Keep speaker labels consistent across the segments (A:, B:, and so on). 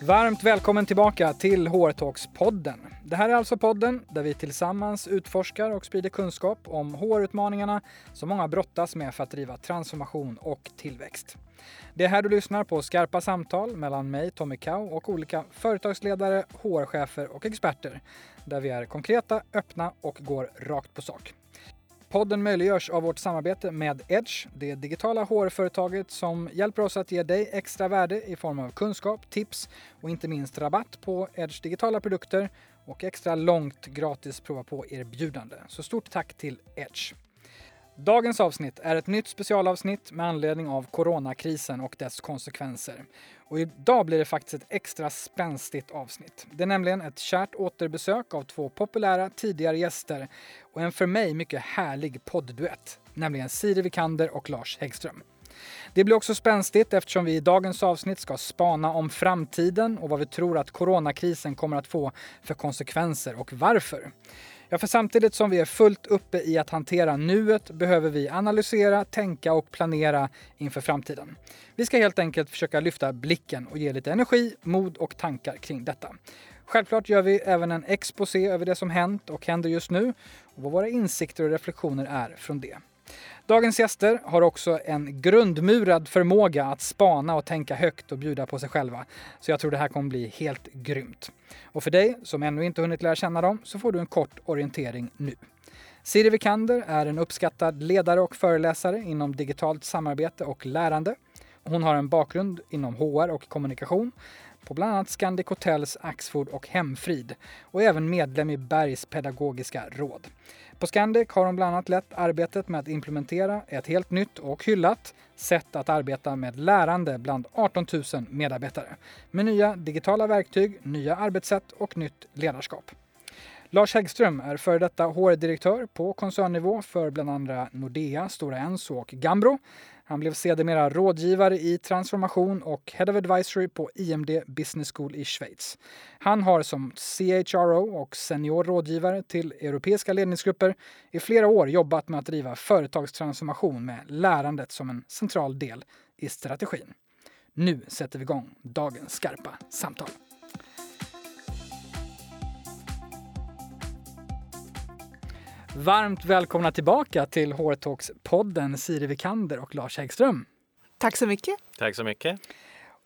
A: Varmt välkommen tillbaka till HR-talks-podden. Det här är alltså podden där vi tillsammans utforskar och sprider kunskap om HR-utmaningarna som många brottas med för att driva transformation och tillväxt. Det är här du lyssnar på skarpa samtal mellan mig, Tommy Kau, och olika företagsledare, HR-chefer och experter där vi är konkreta, öppna och går rakt på sak. Podden möjliggörs av vårt samarbete med Edge, det digitala HR-företaget som hjälper oss att ge dig extra värde i form av kunskap, tips och inte minst rabatt på Edge digitala produkter och extra långt gratis prova på-erbjudande. Så stort tack till Edge! Dagens avsnitt är ett nytt specialavsnitt med anledning av coronakrisen och dess konsekvenser. Och idag blir det faktiskt ett extra spänstigt avsnitt. Det är nämligen ett kärt återbesök av två populära tidigare gäster och en för mig mycket härlig poddduett, nämligen Siri Vikander och Lars Häggström. Det blir också spänstigt eftersom vi i dagens avsnitt ska spana om framtiden och vad vi tror att coronakrisen kommer att få för konsekvenser och varför. Ja, för samtidigt som vi är fullt uppe i att hantera nuet behöver vi analysera, tänka och planera inför framtiden. Vi ska helt enkelt försöka lyfta blicken och ge lite energi, mod och tankar kring detta. Självklart gör vi även en exposé över det som hänt och händer just nu och vad våra insikter och reflektioner är från det. Dagens gäster har också en grundmurad förmåga att spana och tänka högt och bjuda på sig själva. Så jag tror det här kommer bli helt grymt. Och för dig som ännu inte hunnit lära känna dem så får du en kort orientering nu. Siri Vikander är en uppskattad ledare och föreläsare inom digitalt samarbete och lärande. Hon har en bakgrund inom HR och kommunikation på bland annat Scandic Hotels, Axfood och Hemfrid och är även medlem i Bergs pedagogiska råd. På Scandic har hon bland annat lett arbetet med att implementera ett helt nytt och hyllat sätt att arbeta med lärande bland 18 000 medarbetare med nya digitala verktyg, nya arbetssätt och nytt ledarskap. Lars Häggström är före detta HR-direktör på koncernnivå för bland andra Nordea, Stora Enso och Gambro. Han blev sedermera rådgivare i transformation och Head of Advisory på IMD Business School i Schweiz. Han har som CHRO och senior rådgivare till europeiska ledningsgrupper i flera år jobbat med att driva företagstransformation med lärandet som en central del i strategin. Nu sätter vi igång dagens skarpa samtal. Varmt välkomna tillbaka till HR-talks-podden Siri Vikander och Lars Häggström.
B: Tack så mycket.
C: Tack så mycket.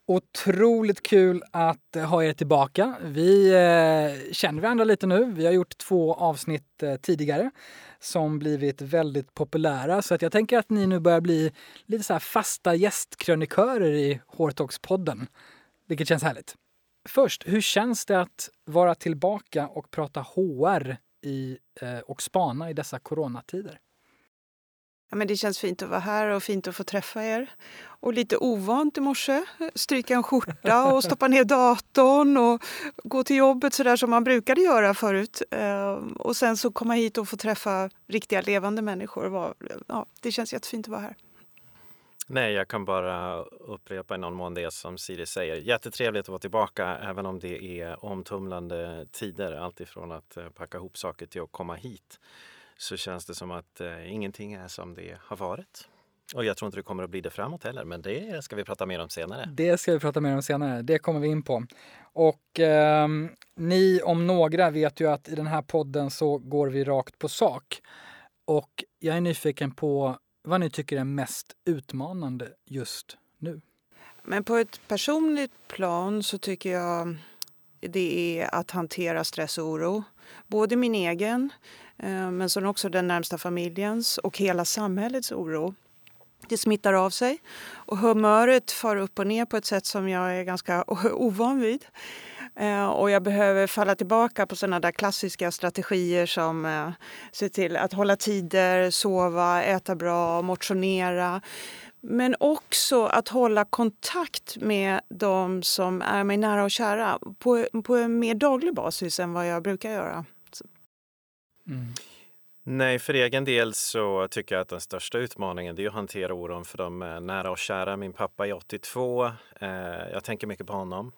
A: Otroligt kul att ha er tillbaka. Vi eh, känner varandra lite nu. Vi har gjort två avsnitt eh, tidigare som blivit väldigt populära så att jag tänker att ni nu börjar bli lite så fasta gästkrönikörer i HR-talks-podden, vilket känns härligt. Först, hur känns det att vara tillbaka och prata HR i, eh, och spana i dessa coronatider?
B: Ja, men det känns fint att vara här och fint att få träffa er. Och lite ovant i morse, stryka en skjorta och stoppa ner datorn och gå till jobbet så där som man brukade göra förut. Eh, och sen så komma hit och få träffa riktiga levande människor. Ja, det känns jättefint att vara här.
C: Nej, jag kan bara upprepa i någon mån det som Siri säger. Jättetrevligt att vara tillbaka även om det är omtumlande tider. Alltifrån att eh, packa ihop saker till att komma hit så känns det som att eh, ingenting är som det har varit. Och jag tror inte det kommer att bli det framåt heller, men det ska vi prata mer om senare.
A: Det ska vi prata mer om senare, det kommer vi in på. Och eh, ni om några vet ju att i den här podden så går vi rakt på sak. Och jag är nyfiken på vad ni tycker är mest utmanande just nu.
B: Men på ett personligt plan så tycker jag det är att hantera stress och oro. Både min egen, eh, men sen också den närmsta familjens och hela samhällets oro. Det smittar av sig och humöret far upp och ner på ett sätt som jag är ganska ovan vid. Eh, och jag behöver falla tillbaka på sådana där klassiska strategier som eh, se till att hålla tider, sova, äta bra, motionera. Men också att hålla kontakt med de som är mig nära och kära på, på en mer daglig basis än vad jag brukar göra.
C: Mm. Nej, för egen del så tycker jag att den största utmaningen är att hantera oron för de nära och kära. Min pappa är 82. Eh, jag tänker mycket på honom.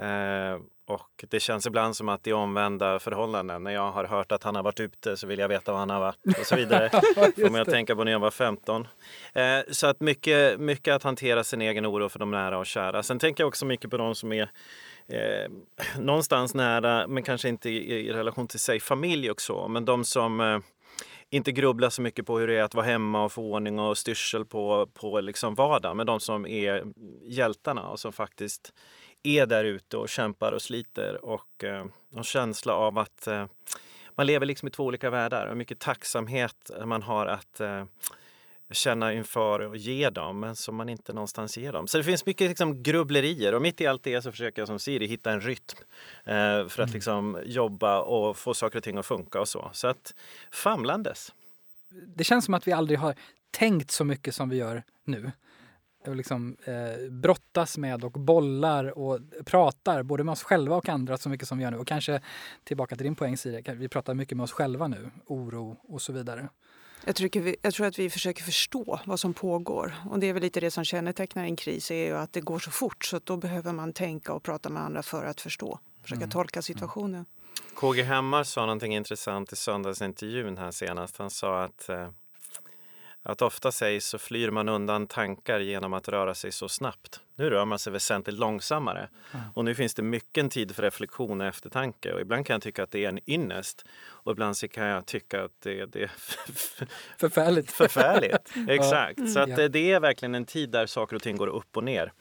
C: Eh, och det känns ibland som att det är omvända förhållanden. När jag har hört att han har varit ute så vill jag veta var han har varit och så vidare. Mig att tänka på när jag var 15. Eh, så att mycket, mycket att hantera sin egen oro för de nära och kära. Sen tänker jag också mycket på de som är eh, någonstans nära, men kanske inte i, i, relation till sig, familj och så. Men de som eh, inte grubblar så mycket på hur det är att vara hemma och få ordning och styrsel på, på liksom vardagen. Men de som är hjältarna och som faktiskt är där ute och kämpar och sliter och eh, har känsla av att eh, man lever liksom i två olika världar och mycket tacksamhet man har att eh, känna inför och ge dem, men som man inte någonstans ger dem. Så det finns mycket liksom, grubblerier och mitt i allt det så försöker jag som Siri hitta en rytm eh, för att mm. liksom, jobba och få saker och ting att funka och så. Så att famlandes.
A: Det känns som att vi aldrig har tänkt så mycket som vi gör nu. Och liksom, eh, brottas med och bollar och pratar både med oss själva och andra så mycket som vi gör nu. Och kanske tillbaka till din poäng Siri, vi pratar mycket med oss själva nu, oro och så vidare.
B: Jag tror, vi, jag tror att vi försöker förstå vad som pågår. Och det är väl lite det som kännetecknar en kris, är ju att det går så fort så då behöver man tänka och prata med andra för att förstå, försöka mm. tolka situationen.
C: KG Hammar sa någonting intressant i söndagsintervjun här senast. Han sa att eh, att ofta sägs så flyr man undan tankar genom att röra sig så snabbt. Nu rör man sig väsentligt långsammare mm. och nu finns det mycket tid för reflektion och eftertanke och ibland kan jag tycka att det är en ynnest och ibland kan jag tycka att det, det är
A: förfärligt.
C: förfärligt. Exakt, så att det, det är verkligen en tid där saker och ting går upp och ner.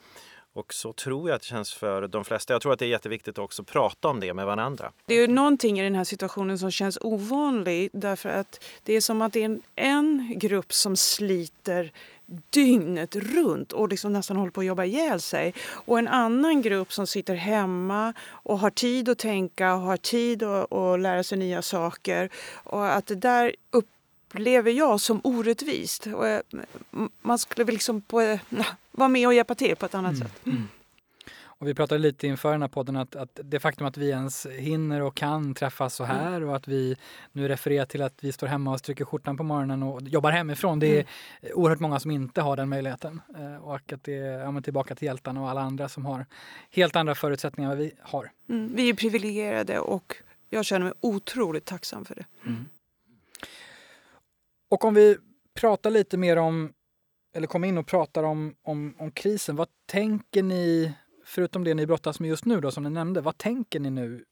C: Och så tror jag att det känns för de flesta. Jag tror att det är jätteviktigt också att prata om det med varandra.
B: Det är någonting i den här situationen som känns ovanlig därför att det är som att det är en, en grupp som sliter dygnet runt och liksom nästan håller på att jobba ihjäl sig. Och en annan grupp som sitter hemma och har tid att tänka och har tid att, att lära sig nya saker. Och att det där upp upplever jag som orättvist. Och eh, man skulle väl liksom på, eh, vara med och hjälpa till på ett annat mm. sätt. Mm.
A: Och vi pratade lite inför den här podden att, att, det faktum att vi ens hinner och kan träffas så här mm. och att vi nu refererar till att vi står hemma och stryker skjortan på morgonen och jobbar hemifrån. Det är mm. oerhört många som inte har den möjligheten. Eh, och att det är ja, tillbaka till hjältarna och alla andra som har helt andra förutsättningar än vad vi har.
B: Mm. Vi är privilegierade och jag känner mig otroligt tacksam för det. Mm.
A: Och om vi pratar lite mer om, eller kommer in och pratar om, om, om krisen, vad tänker ni, förutom det ni brottas med just nu då som ni nämnde, vad tänker ni nu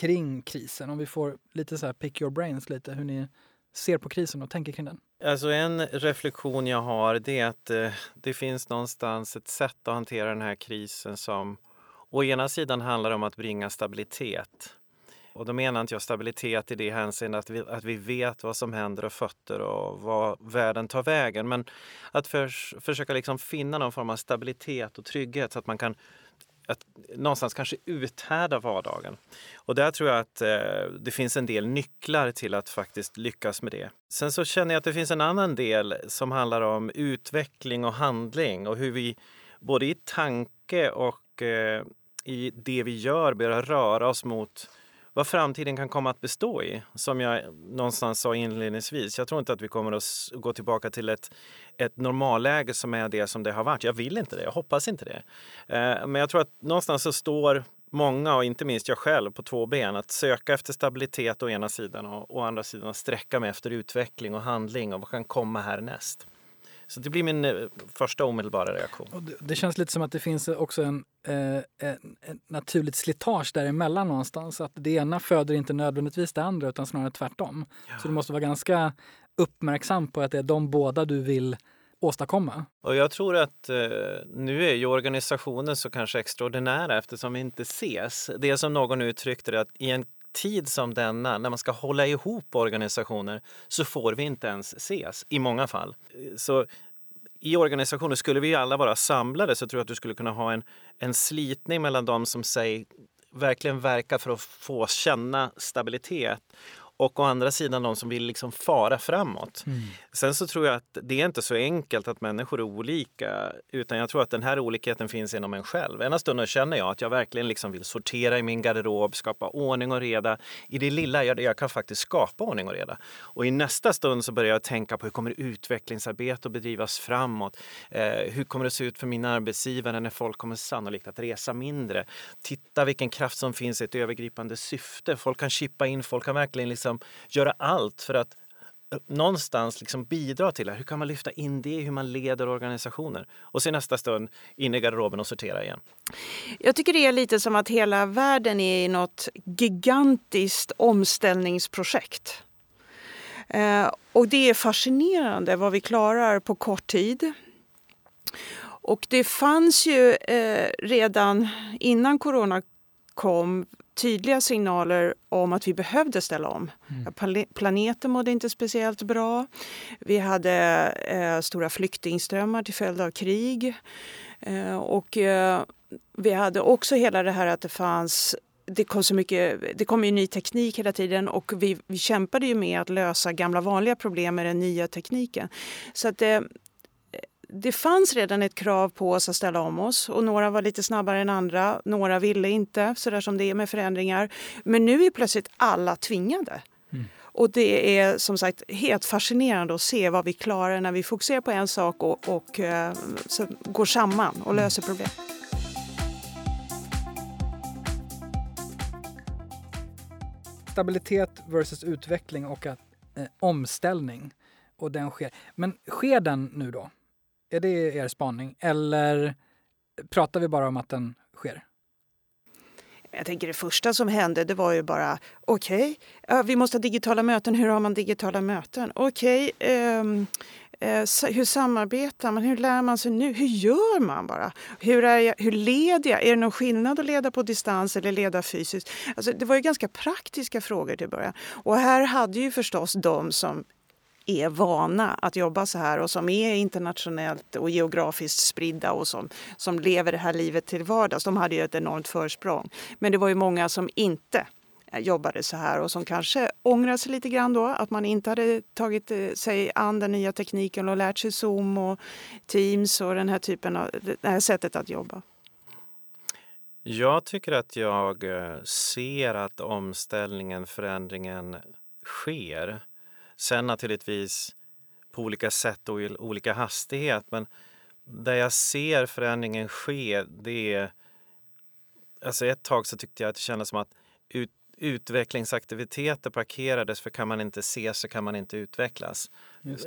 A: kring krisen? Om vi får lite så här pick your brains lite, hur ni ser på krisen och tänker kring den?
C: Alltså en reflektion jag har det är att eh, det finns någonstans ett sätt att hantera den här krisen som å ena sidan handlar om att bringa stabilitet och då menar inte jag stabilitet i det hänseendet att vi, att vi vet vad som händer och fötter och vad världen tar vägen. Men att för, försöka liksom finna någon form av stabilitet och trygghet så att man kan att någonstans kanske uthärda vardagen. Och där tror jag att eh, det finns en del nycklar till att faktiskt lyckas med det. Sen så känner jag att det finns en annan del som handlar om utveckling och handling och hur vi både i tanke och eh, i det vi gör börjar röra oss mot vad framtiden kan komma att bestå i. Som jag någonstans sa inledningsvis, jag tror inte att vi kommer att gå tillbaka till ett, ett normalläge som är det som det har varit. Jag vill inte det, jag hoppas inte det. Eh, men jag tror att någonstans så står många, och inte minst jag själv, på två ben. Att söka efter stabilitet å ena sidan och å andra sidan sträcka mig efter utveckling och handling och vad kan komma härnäst. Så det blir min eh, första omedelbara reaktion.
A: Det, det, känns lite som att det finns också en, eh, en, en naturligt slitage däremellan någonstans. Att det ena föder inte nödvändigtvis det andra utan snarare tvärtom. Ja. Så du måste vara ganska uppmärksam på att det är de båda du vill åstadkomma.
C: Och jag tror att eh, nu är ju organisationen så kanske extraordinära eftersom vi inte ses. Det som någon uttryckte det att i en tid som denna, när man ska hålla ihop organisationer, så får vi inte ens ses i många fall. Så i organisationer, skulle vi alla vara samlade så tror jag att du skulle kunna ha en, en slitning mellan de som säger verkligen verkar för att få känna stabilitet och å andra sidan de som vill liksom fara framåt. Mm. Sen så tror jag att det är inte så enkelt att människor är olika utan jag tror att den här olikheten finns inom en själv. Ena stunden känner jag att jag verkligen liksom vill sortera i min garderob, skapa ordning och reda. I det lilla jag, jag kan faktiskt skapa ordning och reda. Och i nästa stund så börjar jag tänka på hur kommer utvecklingsarbete att bedrivas framåt? Eh, hur kommer det se ut för min arbetsgivare när folk kommer sannolikt att resa mindre? Titta vilken kraft som finns i ett övergripande syfte. Folk kan chippa in, folk kan verkligen liksom liksom göra allt för att eh, någonstans liksom bidra till det. Hur kan man lyfta in det hur man leder organisationer? Och sen nästa stund in i garderoben och sortera igen.
B: Jag tycker det är lite som att hela världen är i något gigantiskt omställningsprojekt. Eh, och det är fascinerande vad vi klarar på kort tid. Och det fanns ju eh, redan innan corona kom tydliga signaler om att vi behövde ställa om. Mm. Planeten mådde inte speciellt bra. Vi hade eh, stora flyktingströmmar till följd av krig. Eh, och eh, vi hade också hela det här att det fanns det kom, så mycket, det kom ju ny teknik hela tiden och vi, vi kämpade ju med att lösa gamla vanliga problem med den nya tekniken. Så att det, det fanns redan ett krav på oss att ställa om oss och några var lite snabbare än andra. Några ville inte, sådär som det är med förändringar. Men nu är plötsligt alla tvingade. Mm. Och det är som sagt helt fascinerande att se vad vi klarar när vi fokuserar på en sak och, och uh, går samman och mm. löser problem.
A: Stabilitet versus utveckling och att, eh, omställning. Och den sker. Men sker den nu då? Är det er spaning? Eller pratar vi bara om att den sker?
B: Jag tänker det första som hände det var ju bara okej, okay, vi måste ha digitala möten. Hur har man digitala möten? Okej, okay, um, uh, hur samarbetar man? Hur lär man sig nu? Hur gör man bara? Hur, är jag, hur leder jag? Är det någon skillnad att leda på distans eller leda fysiskt? Alltså, det var ju ganska praktiska frågor till början. Och här hade ju förstås de som är vana att jobba så här och som är internationellt och geografiskt spridda och som, som lever det här livet till vardags. De hade ju ett enormt försprång. Men det var ju många som inte eh, jobbade så här och som kanske ångrar sig lite grann då att man inte hade tagit eh, sig an den nya tekniken och lärt sig Zoom och Teams och den här typen av det här sättet att jobba.
C: Jag tycker att jag eh, ser att omställningen, förändringen sker. Sen naturligtvis på olika sätt och i olika hastighet. Men där jag ser förändringen ske, det är... Alltså ett tag så tyckte jag att det kändes som att ut, utvecklingsaktiviteter parkerades för kan man inte se så kan man inte utvecklas.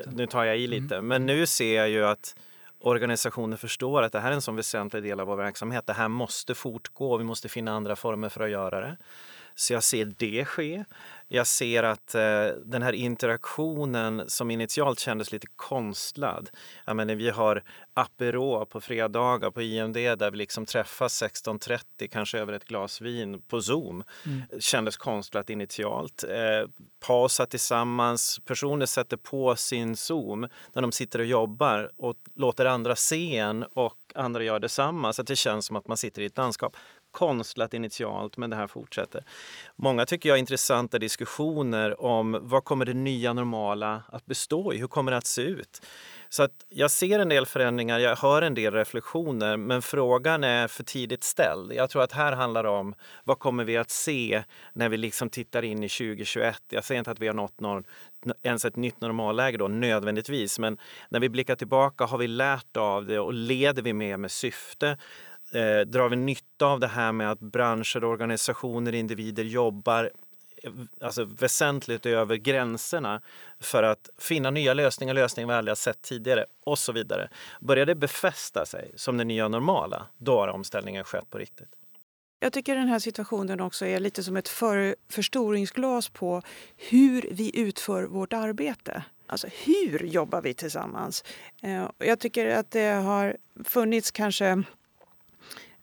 C: Nu tar jag i lite, mm. men nu ser jag ju att organisationer förstår att det här är en så väsentlig del av vår verksamhet. Det här måste fortgå, vi måste finna andra former för att göra det. Så jag ser det ske. Jag ser att eh, den här interaktionen som initialt kändes lite konstlad. Jag menar, vi har apero på fredagar på IMD där vi liksom träffas 16.30, kanske över ett glas vin på Zoom. Mm. kändes konstlat initialt. Eh, pausa tillsammans, personer sätter på sin Zoom när de sitter och jobbar och låter andra se en och andra gör detsamma så att det känns som att man sitter i ett landskap konstlat initialt, men det här fortsätter. Många tycker jag har intressanta diskussioner om vad kommer det nya normala att bestå i? Hur kommer det att se ut? Så att jag ser en del förändringar, jag hör en del reflektioner, men frågan är för tidigt ställd. Jag tror att här handlar det om vad kommer vi att se när vi liksom tittar in i 2021? Jag säger inte att vi har nått någon, ens ett nytt normalläge då nödvändigtvis, men när vi blickar tillbaka, har vi lärt av det och leder vi med med syfte? Eh, drar vi nytta av det här med att branscher, organisationer, individer jobbar eh, alltså väsentligt över gränserna för att finna nya lösningar, lösningar vi aldrig har sett tidigare och så vidare. Börjar det befästa sig som det nya normala, då har omställningen skett på riktigt.
B: Jag tycker den här situationen också är lite som ett för, förstoringsglas på hur vi utför vårt arbete. Alltså hur jobbar vi tillsammans? Eh, jag tycker att det har funnits kanske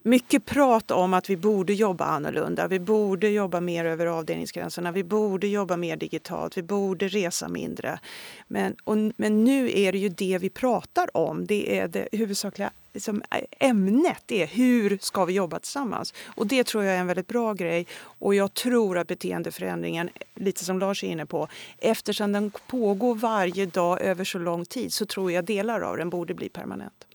B: mycket prat om att vi borde jobba annorlunda. Vi borde jobba mer över avdelningsgränserna. Vi borde jobba mer digitalt. Vi borde resa mindre. Men, och, men nu är det ju det vi pratar om. Det är det huvudsakliga liksom, ämnet. Det är hur ska vi jobba tillsammans? Och det tror jag är en väldigt bra grej. Och jag tror att beteendeförändringen, lite som Lars är inne på, eftersom den pågår varje dag över så lång tid så tror jag delar av den borde bli permanent.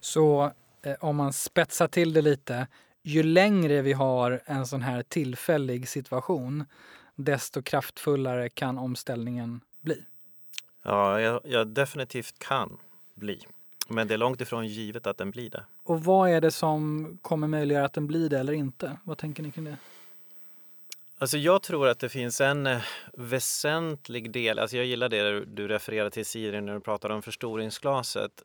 A: Så om man spetsar till det lite, ju längre vi har en sån här tillfällig situation, desto kraftfullare kan omställningen bli.
C: Ja, jag, jag definitivt kan bli. Men det är långt ifrån givet att den blir det.
A: Och vad är det som kommer möjliggöra att den blir det eller inte? Vad tänker ni kring det?
C: Alltså jag tror att det finns en eh, väsentlig del, alltså jag gillar det du refererar till Siri när du pratar om förstoringsglaset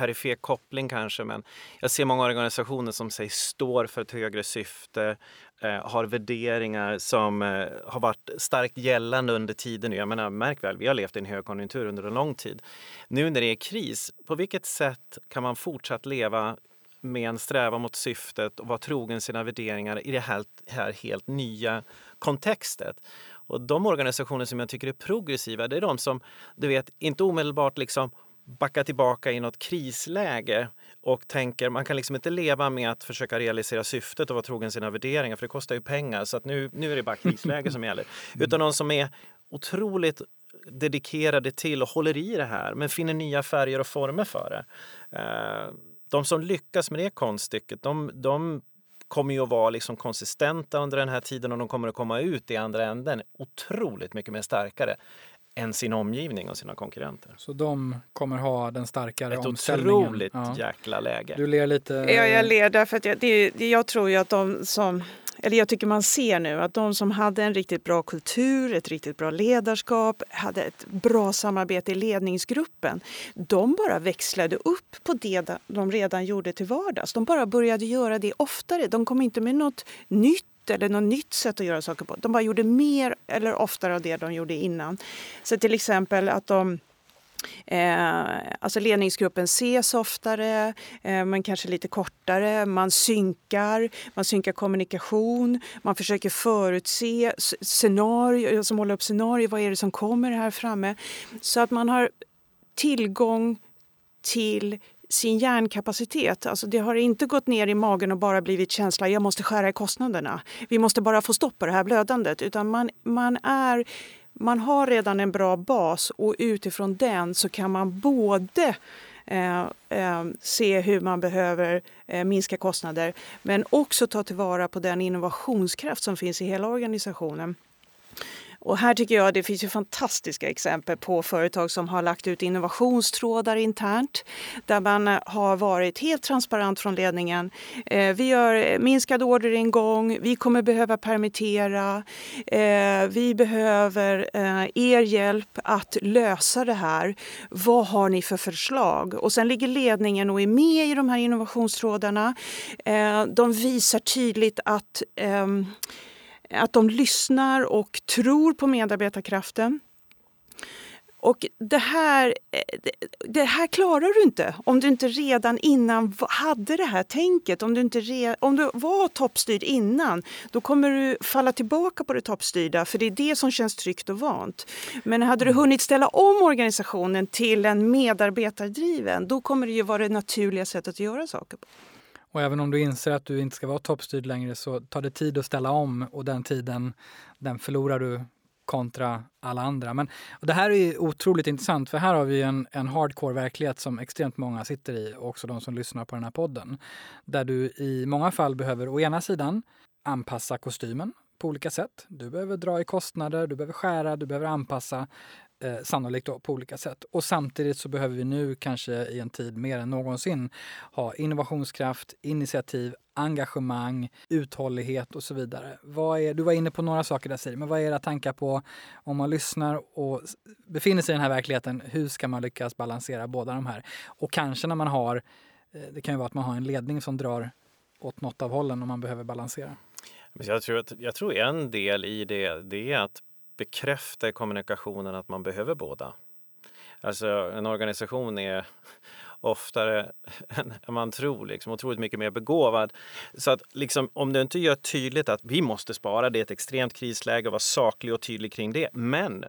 C: perifer koppling kanske, men jag ser många organisationer som säger står för ett högre syfte, eh, har värderingar som eh, har varit starkt gällande under tiden. Jag menar, märk väl, vi har levt i en högkonjunktur under en lång tid. Nu när det är kris, på vilket sätt kan man fortsatt leva med en strävan mot syftet och vara trogen sina värderingar i det här, här helt nya kontextet? Och de organisationer som jag tycker är progressiva, det är de som du vet, inte omedelbart liksom backa tillbaka i något krisläge och tänker man kan liksom inte leva med att försöka realisera syftet och vara trogen sina värderingar för det kostar ju pengar så att nu, nu är det bara krisläge som gäller. Mm. Utan någon som är otroligt dedikerade till och håller i det här men finner nya färger och former för det. Eh, de som lyckas med det konststycket de, de kommer ju att vara liksom konsistenta under den här tiden och de kommer att komma ut i andra änden otroligt mycket mer starkare än sin omgivning och sina konkurrenter.
A: Så de kommer ha den starkare
C: Ett
A: omställningen?
C: Ett otroligt ja. jäkla läge.
A: Du ler lite?
B: Ja, jag ler därför att jag, det, jag tror ju att de som eller jag tycker man ser nu att de som hade en riktigt bra kultur, ett riktigt bra ledarskap, hade ett bra samarbete i ledningsgruppen. De bara växlade upp på det de redan gjorde till vardags. De bara började göra det oftare. De kom inte med något nytt eller något nytt sätt att göra saker på. De bara gjorde mer eller oftare av det de gjorde innan. Så till exempel att de Eh, alltså ledningsgruppen ses oftare, eh, men kanske lite kortare. Man synkar, man synkar kommunikation, man försöker förutse scenarier, som alltså håller upp scenarier. Vad är det som kommer här framme? Så att man har tillgång till sin hjärnkapacitet. Alltså det har inte gått ner i magen och bara blivit känsla jag måste skära i kostnaderna. Vi måste bara få stopp på det här blödandet. Utan man, man, är, man har redan en bra bas och utifrån den så kan man både Eh, eh, se hur man behöver eh, minska kostnader men också ta tillvara på den innovationskraft som finns i hela organisationen. Och här tycker jag det finns ju fantastiska exempel på företag som har lagt ut innovationstrådar internt där man eh, har varit helt transparent från ledningen. Eh, vi gör minskad orderingång, vi kommer behöva permittera, eh, vi behöver eh, er hjälp att lösa det här. Vad har ni för förslag? Och sen ligger ledningen och är med i de här innovationstrådarna. Eh, de visar tydligt att ehm, att de lyssnar och tror på medarbetarkraften. Och det här, det här klarar du inte om du inte redan innan hade det här tänket. Om du, inte re, om du var toppstyrd innan, då kommer du falla tillbaka på det toppstyrda för det är det som känns tryggt och vant. Men hade du hunnit ställa om organisationen till en medarbetardriven, då kommer det ju vara det naturliga sättet att göra saker på.
A: Och även om du inser att du inte ska vara toppstyrd längre så tar det tid att ställa om och den tiden den förlorar du kontra alla andra. Men det här är otroligt intressant för här har vi en, en hardcore verklighet som extremt många sitter i och också de som lyssnar på den här podden. Där du i många fall behöver å ena sidan anpassa kostymen på olika sätt. Du behöver dra i kostnader, du behöver skära, du behöver anpassa eh, sannolikt då, på olika sätt. Och samtidigt så behöver vi nu kanske i en tid mer än någonsin ha innovationskraft, initiativ, engagemang, uthållighet och så vidare. Vad är, du var inne på några saker där Siri, men vad är era tankar på om man lyssnar och befinner sig i den här verkligheten, hur ska man lyckas balansera båda de här? Och kanske när man har, eh, det kan ju vara att man har en ledning som drar åt något av hållen om man behöver balansera.
C: Jag tror, att, jag tror en del i det, det är att bekräfta i kommunikationen att man behöver båda. Alltså en organisation är oftare än man tror, liksom, otroligt mycket mer begåvad. Så att liksom, om du inte gör tydligt att vi måste spara, det är ett extremt krisläge, och vara saklig och tydlig kring det. Men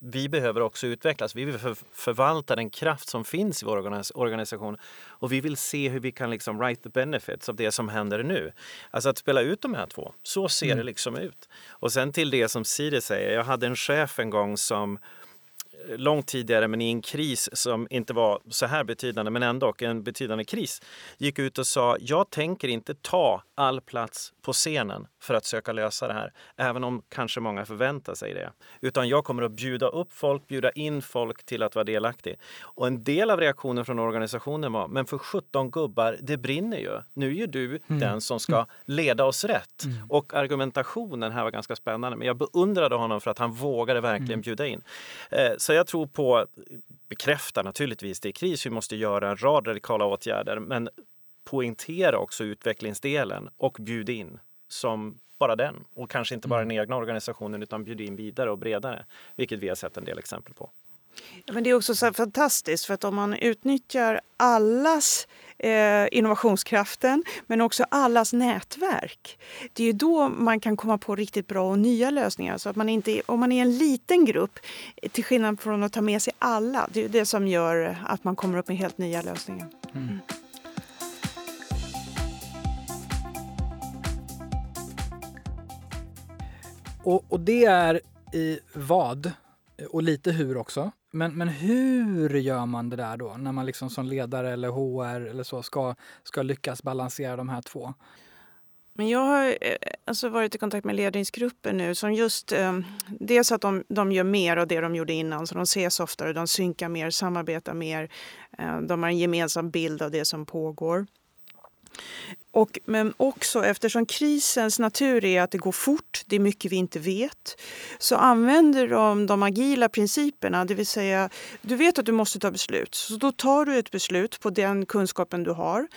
C: vi behöver också utvecklas. Vi vill förvalta den kraft som finns i vår organisation och vi vill se hur vi kan liksom write the benefits av det som händer nu. Alltså att spela ut de här två. Så ser mm. det liksom ut. Och sen till det som Siri säger. Jag hade en chef en gång som långt tidigare men i en kris som inte var så här betydande men ändå en betydande kris gick ut och sa jag tänker inte ta all plats på scenen för att söka lösa det här, även om kanske många förväntar sig det. Utan jag kommer att bjuda upp folk, bjuda in folk till att vara delaktig. Och en del av reaktionen från organisationen var, men för 17 gubbar, det brinner ju. Nu är ju du mm. den som ska leda oss rätt. Mm. Och argumentationen här var ganska spännande, men jag beundrade honom för att han vågade verkligen mm. bjuda in. Eh, så jag tror på, bekräfta naturligtvis, det är kris, vi måste göra en rad radikala åtgärder, men poängtera också utvecklingsdelen och bjuda in som bara den. Och kanske inte bara mm. den egna organisationen utan bjuda in vidare och bredare, vilket vi har sett en del exempel på.
B: Ja, men det är också så fantastiskt för att om man utnyttjar allas eh, innovationskraften men också allas nätverk. Det är ju då man kan komma på riktigt bra och nya lösningar. Så att man inte, om man är en liten grupp, till skillnad från att ta med sig alla, det är det som gör att man kommer upp med helt nya lösningar. Mm.
A: Och, och det är i vad? Och lite hur också. Men, men hur gör man det där då när man liksom som ledare eller HR eller så ska, ska lyckas balansera de här två?
B: Men jag har eh, alltså varit i kontakt med ledningsgrupper nu som just eh, dels att de, de gör mer av det de gjorde innan, så de ses oftare, de synkar mer, samarbetar mer, eh, de har en gemensam bild av det som pågår. Och, men också eftersom krisens natur är att det går fort, det är mycket vi inte vet, så använder de de agila principerna, det vill säga du vet att du måste ta beslut, så då tar du ett beslut på den kunskapen du har.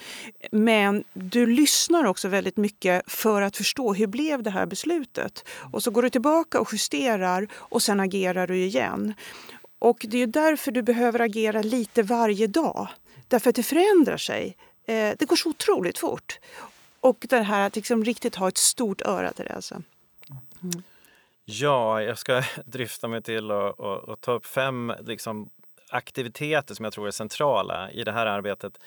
B: Men du lyssnar också väldigt mycket för att förstå hur blev det här beslutet? Och så går du tillbaka och justerar och sen agerar du igen. Och det är därför du behöver agera lite varje dag. Därför att det förändrar sig Eh, det går så otroligt fort. Och det här att liksom riktigt ha ett stort öra till det. Alltså.
C: Mm. Ja, jag ska drifta mig till att ta upp fem liksom, aktiviteter som jag tror är centrala i det här arbetet.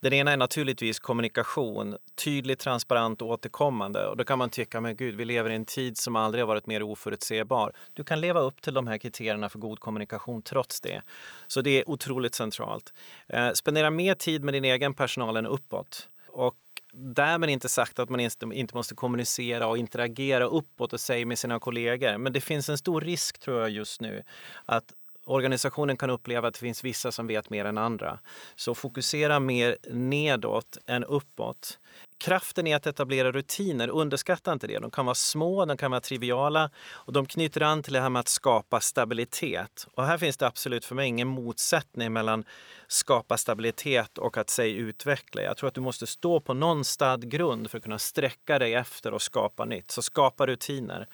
C: Den ena är naturligtvis kommunikation, tydligt, transparent och återkommande. Och då kan man tycka, men gud, vi lever i en tid som aldrig har varit mer oförutsägbar. Du kan leva upp till de här kriterierna för god kommunikation trots det. Så det är otroligt centralt. Eh, spendera mer tid med din egen personal än uppåt. Och därmed inte sagt att man inte måste kommunicera och interagera uppåt och säga med sina kollegor. Men det finns en stor risk tror jag just nu att organisationen kan uppleva att det finns vissa som vet mer än andra. Så fokusera mer nedåt än uppåt. Kraften i att etablera rutiner, underskatta inte det. De kan vara små, de kan vara triviala och de knyter an till det här med att skapa stabilitet. Och här finns det absolut för mig ingen motsättning mellan skapa stabilitet och att säga utveckla. Jag tror att du måste stå på någon stad grund för att kunna sträcka dig efter och skapa nytt. Så skapa rutiner.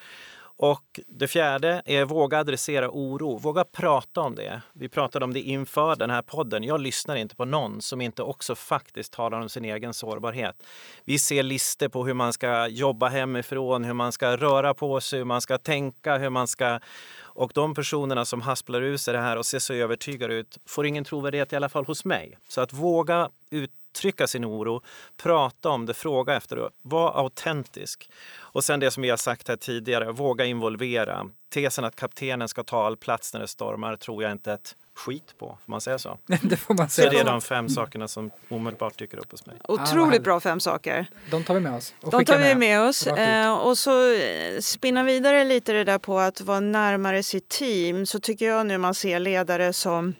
C: Och det fjärde är våga adressera oro, våga prata om det. Vi pratade om det inför den här podden. Jag lyssnar inte på någon som inte också faktiskt talar om sin egen sårbarhet. Vi ser listor på hur man ska jobba hemifrån, hur man ska röra på sig, hur man ska tänka, hur man ska... Och de personerna som hasplar ur sig det här och ser så övertygade ut får ingen trovärdighet i alla fall hos mig. Så att våga ut uttrycka sin oro, prata om det, fråga efter det, var autentisk. Och sen det som vi har sagt här tidigare, våga involvera. Tesen att kaptenen ska ta all plats när det stormar tror jag inte ett skit på, får man säga så?
A: det får man säga.
C: Så det är de fem sakerna som omedelbart dyker upp hos mig.
B: Otroligt bra fem saker.
A: De tar vi med oss.
B: de tar vi med, med oss. Eh, och så eh, spinna vidare lite det där på att vara närmare sitt team så tycker jag nu man ser ledare som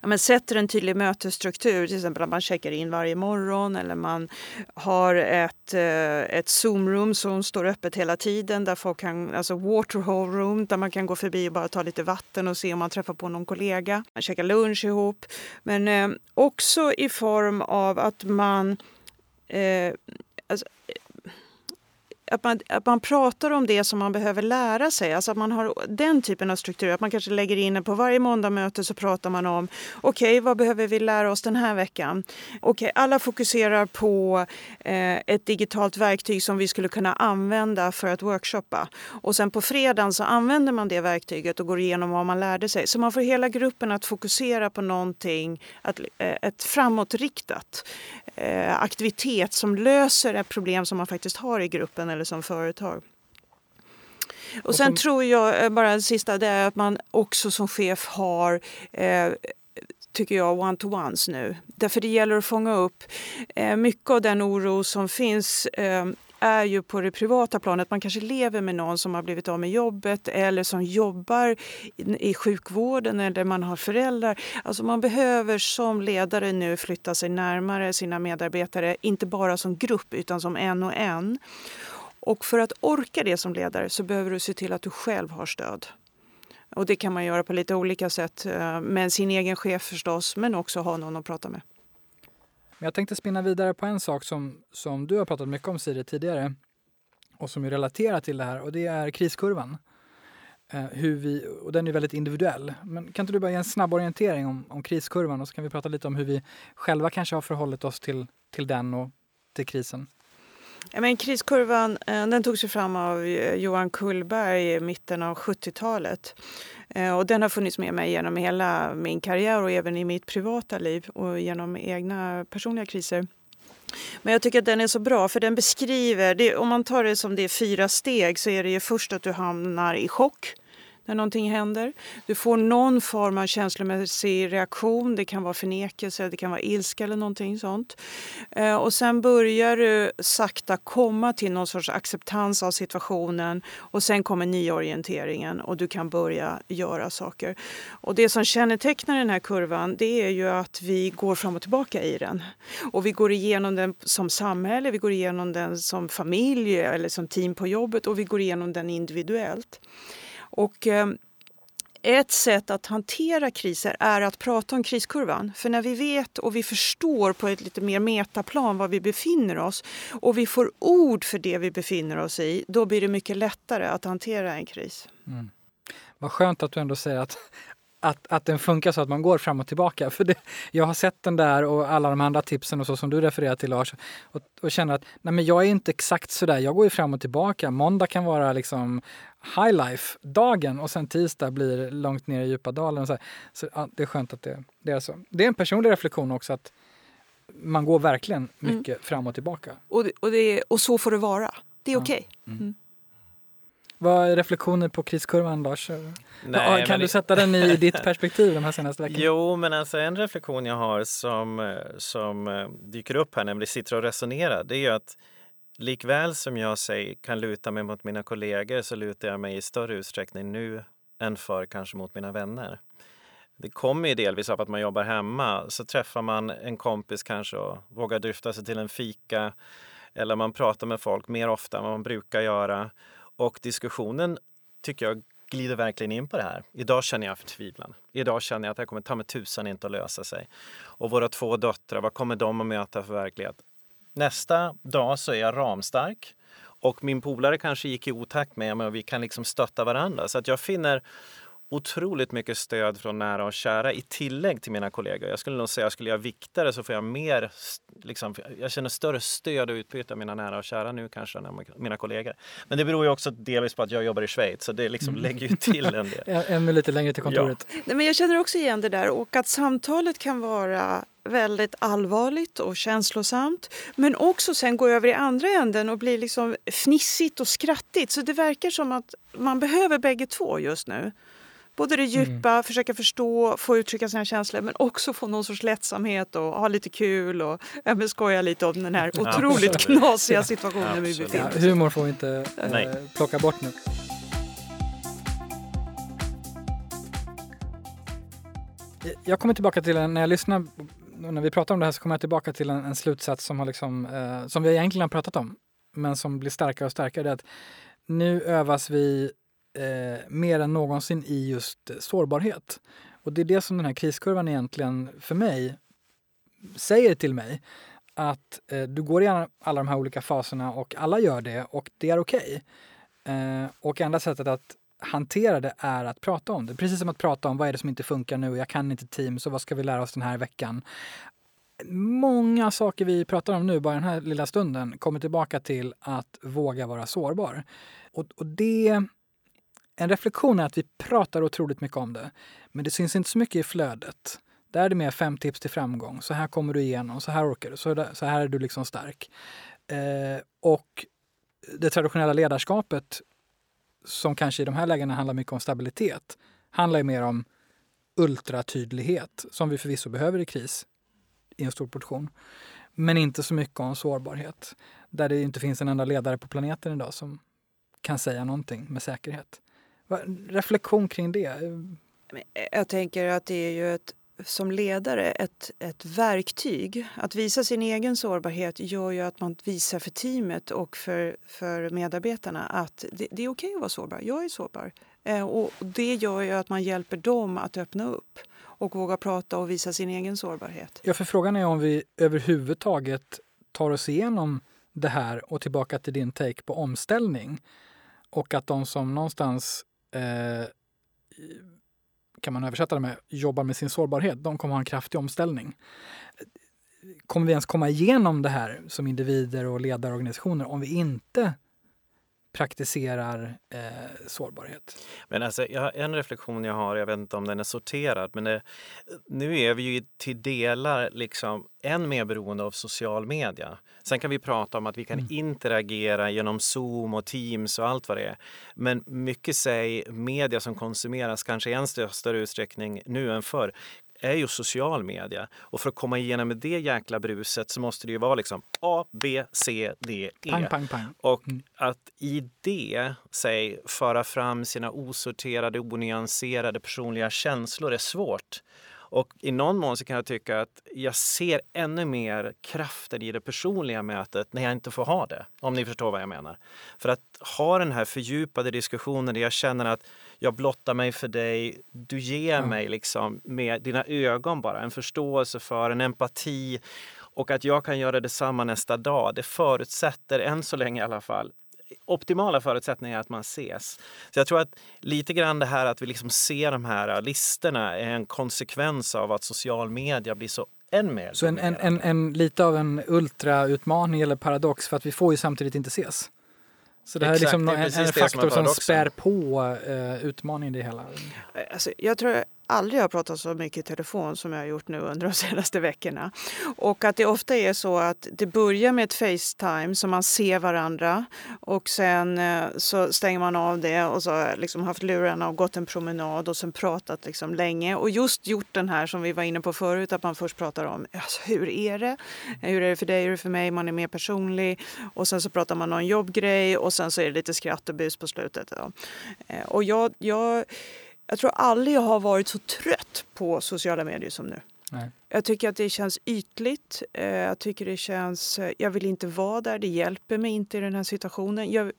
B: ja, men sätter en tydlig mötesstruktur, till exempel att man checkar in varje morgon eller man har ett, eh, ett Zoom-room som står öppet hela tiden där folk kan, alltså waterhole room där man kan gå förbi och bara ta lite vatten och se om man träffar på någon kollega. Man käkar lunch ihop. Men eh, också i form av att man eh, att man, att man pratar om det som man behöver lära sig. Alltså att man har den typen av struktur. Att man kanske lägger in på varje måndagmöte så pratar man om okej, okay, vad behöver vi lära oss den här veckan? Okej, okay, alla fokuserar på eh, ett digitalt verktyg som vi skulle kunna använda för att workshoppa. Och sen på fredagen så använder man det verktyget och går igenom vad man lärde sig. Så man får hela gruppen att fokusera på någonting, att, eh, ett framåtriktat eh, aktivitet som löser ett problem som man faktiskt har i gruppen eller som företag. Och, och sen som... tror jag, eh, bara en sista, det är att man också som chef har eh, tycker jag, one-to-ones nu. Därför det gäller att fånga upp eh, mycket av den oro som finns eh, är ju på det privata planet. Man kanske lever med någon som har blivit av med jobbet eller som jobbar i sjukvården eller man har föräldrar. Alltså man behöver som ledare nu flytta sig närmare sina medarbetare, inte bara som grupp utan som en och en. Och för att orka det som ledare så behöver du se till att du själv har stöd. Och det kan man göra på lite olika sätt. Eh, med sin egen chef förstås, men också ha någon att prata med.
A: Men Jag tänkte spinna vidare på en sak som, som du har pratat mycket om Siri tidigare och som är relaterat till det här och det är kriskurvan. Eh, hur vi, och den är väldigt individuell. Men kan inte du bara ge en snabb orientering om, om kriskurvan och så kan vi prata lite om hur vi själva kanske har förhållit oss till, till den och till krisen?
B: Ja, men kriskurvan eh, den togs fram av eh, Johan Kullberg i mitten av 70-talet. Eh, och den har funnits med mig genom hela min karriär och även i mitt privata liv och genom egna personliga kriser. Men jag tycker att den är så bra för den beskriver, det, om man tar det som det är fyra steg så är det ju först att du hamnar i chock när någonting händer. Du får någon form av känslomässig reaktion. Det kan vara förnekelse, det kan vara ilska eller någonting sånt. Eh, och sen börjar du sakta komma till någon sorts acceptans av situationen och sen kommer nyorienteringen och du kan börja göra saker. Och det som kännetecknar den här kurvan det är ju att vi går fram och tillbaka i den. Och vi går igenom den som samhälle, vi går igenom den som familj eller som team på jobbet och vi går igenom den individuellt. Och eh, ett sätt att hantera kriser är att prata om kriskurvan. För när vi vet och vi förstår på ett lite mer metaplan var vi befinner oss och vi får ord för det vi befinner oss i, då blir det mycket lättare att hantera en kris. Mm.
A: Vad skönt att du ändå säger att, att, att den funkar så att man går fram och tillbaka. För det, jag har sett den där och alla de andra tipsen och så som du refererar till Lars och, och känner att nej men jag är inte exakt sådär, jag går ju fram och tillbaka. Måndag kan vara liksom high life-dagen och sen tisdag blir långt ner i djupa dalen. Och så så ja, det är skönt att det, det, är så. Det är en personlig reflektion också att man går verkligen mm. mycket mm. fram och tillbaka.
B: Och, och, det, och så får det vara. Det är ja. okej. Okay. Mm. Mm.
A: Vad är reflektioner på kriskurvan Lars? Nej, kan du det... sätta den i ditt perspektiv de här senaste veckorna?
C: Jo, men alltså en reflektion jag har som, som eh, dyker upp här när vi sitter och resonerar, det är ju att likväl som jag säger, kan luta mig mot mina kollegor så lutar jag mig i större utsträckning nu än för kanske mot mina vänner. Det kommer ju delvis av att man jobbar hemma. Så träffar man en kompis kanske och vågar dryfta sig till en fika. Eller man pratar med folk mer ofta än vad man brukar göra. Och diskussionen tycker jag glider verkligen in på det här. Idag känner jag förtvivlan. Idag känner jag att det här kommer ta mig tusan inte att lösa sig. Och våra två döttrar, vad kommer de att möta för verklighet? Nästa dag så är jag ramstark och min polare kanske gick i otakt med mig och vi kan liksom stötta varandra. Så att jag finner otroligt mycket stöd från nära och kära i tillägg till mina kollegor. Jag skulle nog säga, skulle jag vikta det så får jag mer, liksom, jag känner större stöd och utbyte av mina nära och kära nu kanske än mina kollegor. Men det beror ju också delvis på att jag jobbar i Schweiz så det liksom mm. lägger ju till en del.
A: Ännu lite längre till kontoret.
B: Ja. Nej, men jag känner också igen det där och att samtalet kan vara väldigt allvarligt och känslosamt men också sen gå över i andra änden och bli liksom fnissigt och skrattigt. Så det verkar som att man behöver bägge två just nu. Både det djupa, mm. försöka förstå, få uttrycka sina känslor men också få någon sorts lättsamhet och ha lite kul och ja, skoja lite om den här otroligt knasiga situationen vi befinner oss
A: i. Humor får vi inte eh, plocka bort nu. Jag kommer tillbaka till, när jag lyssnar, när vi pratar om det här så kommer jag tillbaka till en, en slutsats som, har liksom, eh, som vi egentligen har pratat om men som blir starkare och starkare. Det är att nu övas vi eh, mer än någonsin i just sårbarhet. Och det är det som den här kriskurvan egentligen för mig säger till mig. Att eh, du går igenom alla de här olika faserna och alla gör det och det är okej. Okay. Eh, och enda sättet att hantera det är att prata om det. Precis som att prata om vad är det som inte funkar nu, jag kan inte Teams och vad ska vi lära oss den här veckan. Många saker vi pratar om nu, bara den här lilla stunden, kommer tillbaka till att våga vara sårbar. Och, och det en reflektion är att vi pratar otroligt mycket om det, men det syns inte så mycket i flödet. Där är det mer fem tips till framgång. Så här kommer du igenom, så här orkar du, så, här är du liksom stark. Eh, och det traditionella ledarskapet som kanske i de här lägena handlar mycket om stabilitet, handlar ju mer om ultratydlighet, som vi förvisso behöver i kris i en stor portion. Men inte så mycket om sårbarhet, där det inte finns en enda ledare på planeten idag som kan säga någonting med säkerhet. Reflektion kring det?
B: Jag tänker att det är ju ett som ledare ett, ett verktyg. Att visa sin egen sårbarhet gör ju att man visar för teamet och för, för medarbetarna att det, det är okej att vara sårbar. Jag är sårbar. Eh, och det gör ju att man hjälper dem att öppna upp och våga prata och visa sin egen sårbarhet.
A: Ja, för frågan är om vi överhuvudtaget tar oss igenom det här och tillbaka till din take på omställning. Och att de som någonstans eh, kan man översätta det med, jobbar med sin sårbarhet, de kommer ha en kraftig omställning. Kommer vi ens komma igenom det här som individer och ledarorganisationer om vi inte praktiserar eh, sårbarhet.
C: Men alltså, jag, en reflektion jag har, jag vet inte om den är sorterad, men det, nu är vi ju till delar liksom än mer beroende av social media. Sen kan vi prata om att vi kan mm. interagera genom Zoom och Teams och allt vad det är. Men mycket säg media som konsumeras kanske i än större utsträckning nu än förr är ju social media. Och för att komma igenom med det jäkla bruset så måste det ju vara liksom A, B, C, D,
A: E. Pang, pang, pang.
C: Och mm. att i det, säg, föra fram sina osorterade, onyanserade personliga känslor är svårt. Och i någon mån så kan jag tycka att jag ser ännu mer kraften i det personliga mötet när jag inte får ha det. Om ni förstår vad jag menar. För att ha den här fördjupade diskussionen där jag känner att jag blottar mig för dig, du ger mm. mig liksom med dina ögon bara en förståelse för, en empati och att jag kan göra detsamma nästa dag. Det förutsätter, än så länge i alla fall, optimala förutsättningar att man ses. Så jag tror att lite grann det här att vi liksom ser de här listorna är en konsekvens av att social media blir så än mer.
A: Så en, en, en, en lite av en ultrautmaning eller paradox för att vi får ju samtidigt inte ses. Så det här Exakt, är liksom är en, en faktor som, som spär på uh, utmaningen i det hela.
B: Alltså, jag tror aldrig har pratat så mycket i telefon som jag har gjort nu under de senaste veckorna. Och att det ofta är så att det börjar med ett Facetime så man ser varandra och sen eh, så stänger man av det och så har liksom haft lurarna och gått en promenad och sen pratat liksom länge och just gjort den här som vi var inne på förut att man först pratar om alltså, hur är det? Hur är det för dig? Hur är det för mig? Man är mer personlig och sen så pratar man om en jobbgrej och sen så är det lite skratt och bus på slutet. Då. Eh, och jag, jag jag tror aldrig jag har varit så trött på sociala medier som nu. Nej. Jag tycker att det känns ytligt. Eh, jag tycker det känns... Eh, jag vill inte vara där. Det hjälper mig inte i den här situationen. Jag,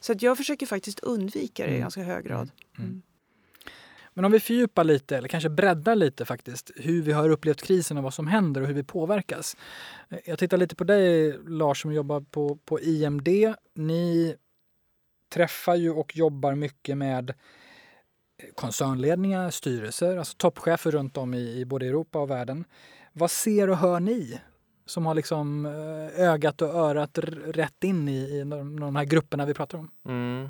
B: så att jag försöker faktiskt undvika det mm. i ganska hög grad. Mm. Mm.
A: Men om vi fördjupar lite, eller kanske breddar lite faktiskt, hur vi har upplevt krisen och vad som händer och hur vi påverkas. Eh, jag tittar lite på dig Lars som jobbar på, på IMD. Ni träffar ju och jobbar mycket med koncernledningar, styrelser, alltså toppchefer runt om i, i både Europa och världen. Vad ser och hör ni som har liksom eh, ögat och örat rätt in i, i de, de här grupperna vi pratar om?
C: Mm.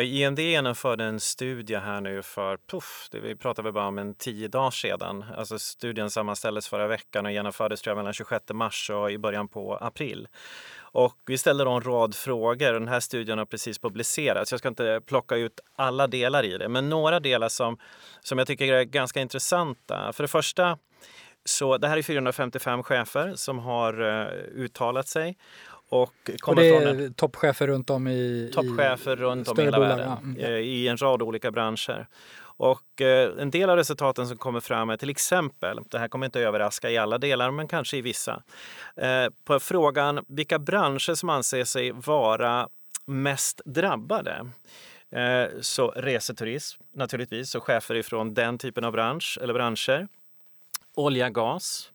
C: IMD genomförde en studie här nu för, puff, det vi pratade bara om en tio dagar sedan. Alltså studien sammanställdes förra veckan och genomfördes tror jag, mellan 26 mars och i början på april. Och vi ställde då en rad frågor. Den här studien har precis publicerats. Jag ska inte plocka ut alla delar i det, men några delar som, som jag tycker är ganska intressanta. För det första, så det här är 455 chefer som har uh, uttalat sig. Och,
A: och det är en, toppchefer runt om i,
C: toppchefer runt om i hela världen, ja. Mm. Eh, i en rad olika branscher. Och eh, en del av resultaten som kommer fram är till exempel, det här kommer inte överraska i alla delar men kanske i vissa, eh, på frågan vilka branscher som anser sig vara mest drabbade. Eh, så reseturism naturligtvis, och chefer ifrån den typen av bransch eller branscher. Olja, gas,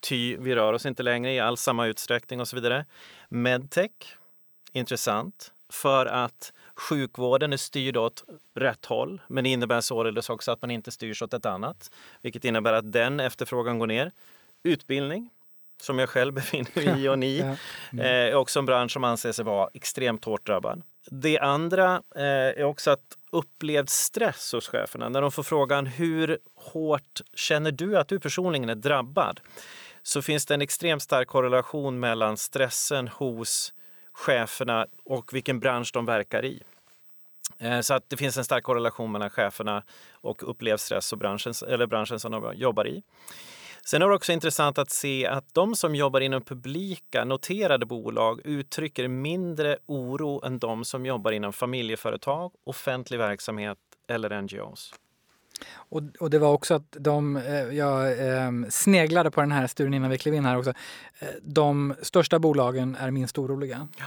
C: ty vi rör oss inte längre i alls samma utsträckning och så vidare. Medtech, intressant, för att Sjukvården är styrd åt rätt håll, men det innebär således också att man inte styrs åt ett annat, vilket innebär att den efterfrågan går ner. Utbildning, som jag själv befinner mig i och ni, mm. är också en bransch som anser sig vara extremt hårt drabbad. Det andra eh, är också att upplevd stress hos cheferna. När de får frågan hur hårt känner du att du personligen är drabbad? Så finns det en extremt stark korrelation mellan stressen hos cheferna och vilken bransch de verkar i. Eh, så att det finns en stark korrelation mellan cheferna och upplevd stress och branschen, eller branschen som de jobbar i. Sen är det också intressant att se att de som jobbar inom publika noterade bolag uttrycker mindre oro än de som jobbar inom familjeföretag, offentlig verksamhet eller NGOs.
A: Och, och, det var också att de, eh, jag eh, sneglade på den här studien innan vi klev in här också. Eh, de största bolagen är minst oroliga.
C: Ja.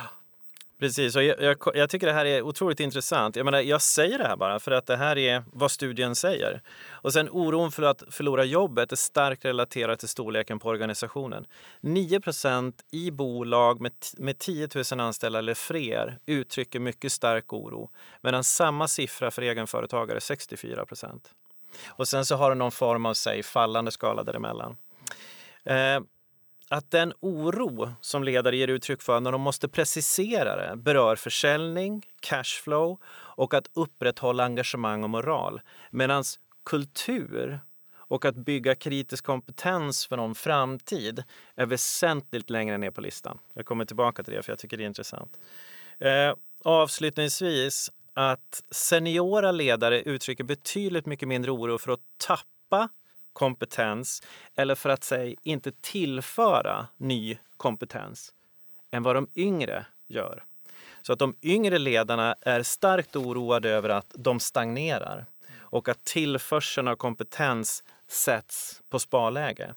C: Precis, och jag, jag, jag, tycker det här är otroligt intressant. Jag, menar, jag säger det här bara för att det här är vad studien säger. Och sen oron för att förlora jobbet är starkt relaterat till storleken på organisationen. 9% i bolag med, med 10 000 anställda eller fler uttrycker mycket stark oro medan samma siffra för egenföretagare är 64% Och sen så har du någon form av säg, fallande skala däremellan. Eh, att den oro som ledare ger uttryck för när de måste precisera det berör försäljning, cashflow och att upprätthålla engagemang och moral. Medan kultur och att bygga kritisk kompetens för någon framtid är väsentligt längre ner på listan. Jag kommer tillbaka till det för jag tycker det är intressant. Eh, avslutningsvis att seniora ledare uttrycker betydligt mycket mindre oro för att tappa kompetens eller för att säga inte tillföra ny kompetens än vad de yngre gör. Så att de yngre ledarna är starkt oroade över att de stagnerar och att tillförseln av kompetens sätts på sparläge.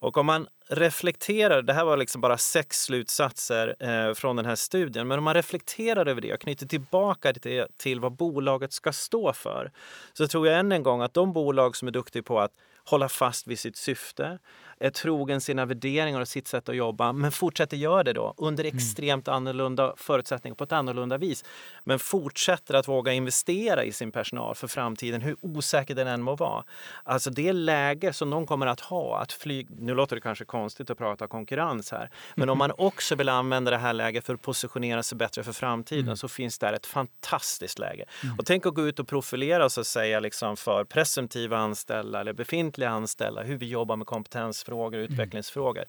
C: Och om man reflekterar, det här var liksom bara sex slutsatser eh, från den här studien, men om man reflekterar över det och knyter tillbaka det till vad bolaget ska stå för, så tror jag än en gång att de bolag som är duktiga på att hålla fast vid sitt syfte, är trogen sina värderingar och sitt sätt att jobba men fortsätter göra det då under mm. extremt annorlunda förutsättningar på ett annorlunda vis. Men fortsätter att våga investera i sin personal för framtiden hur osäker den än må vara. Alltså det läge som de kommer att ha att flyga, nu låter det kanske konstigt att prata konkurrens här, men om man också vill använda det här läget för att positionera sig bättre för framtiden mm. så finns där ett fantastiskt läge. Mm. Och tänk att gå ut och profilera sig och säga liksom för presumtiva anställda eller befintliga anställda hur vi jobbar med kompetens frågor och mm. utvecklingsfrågor.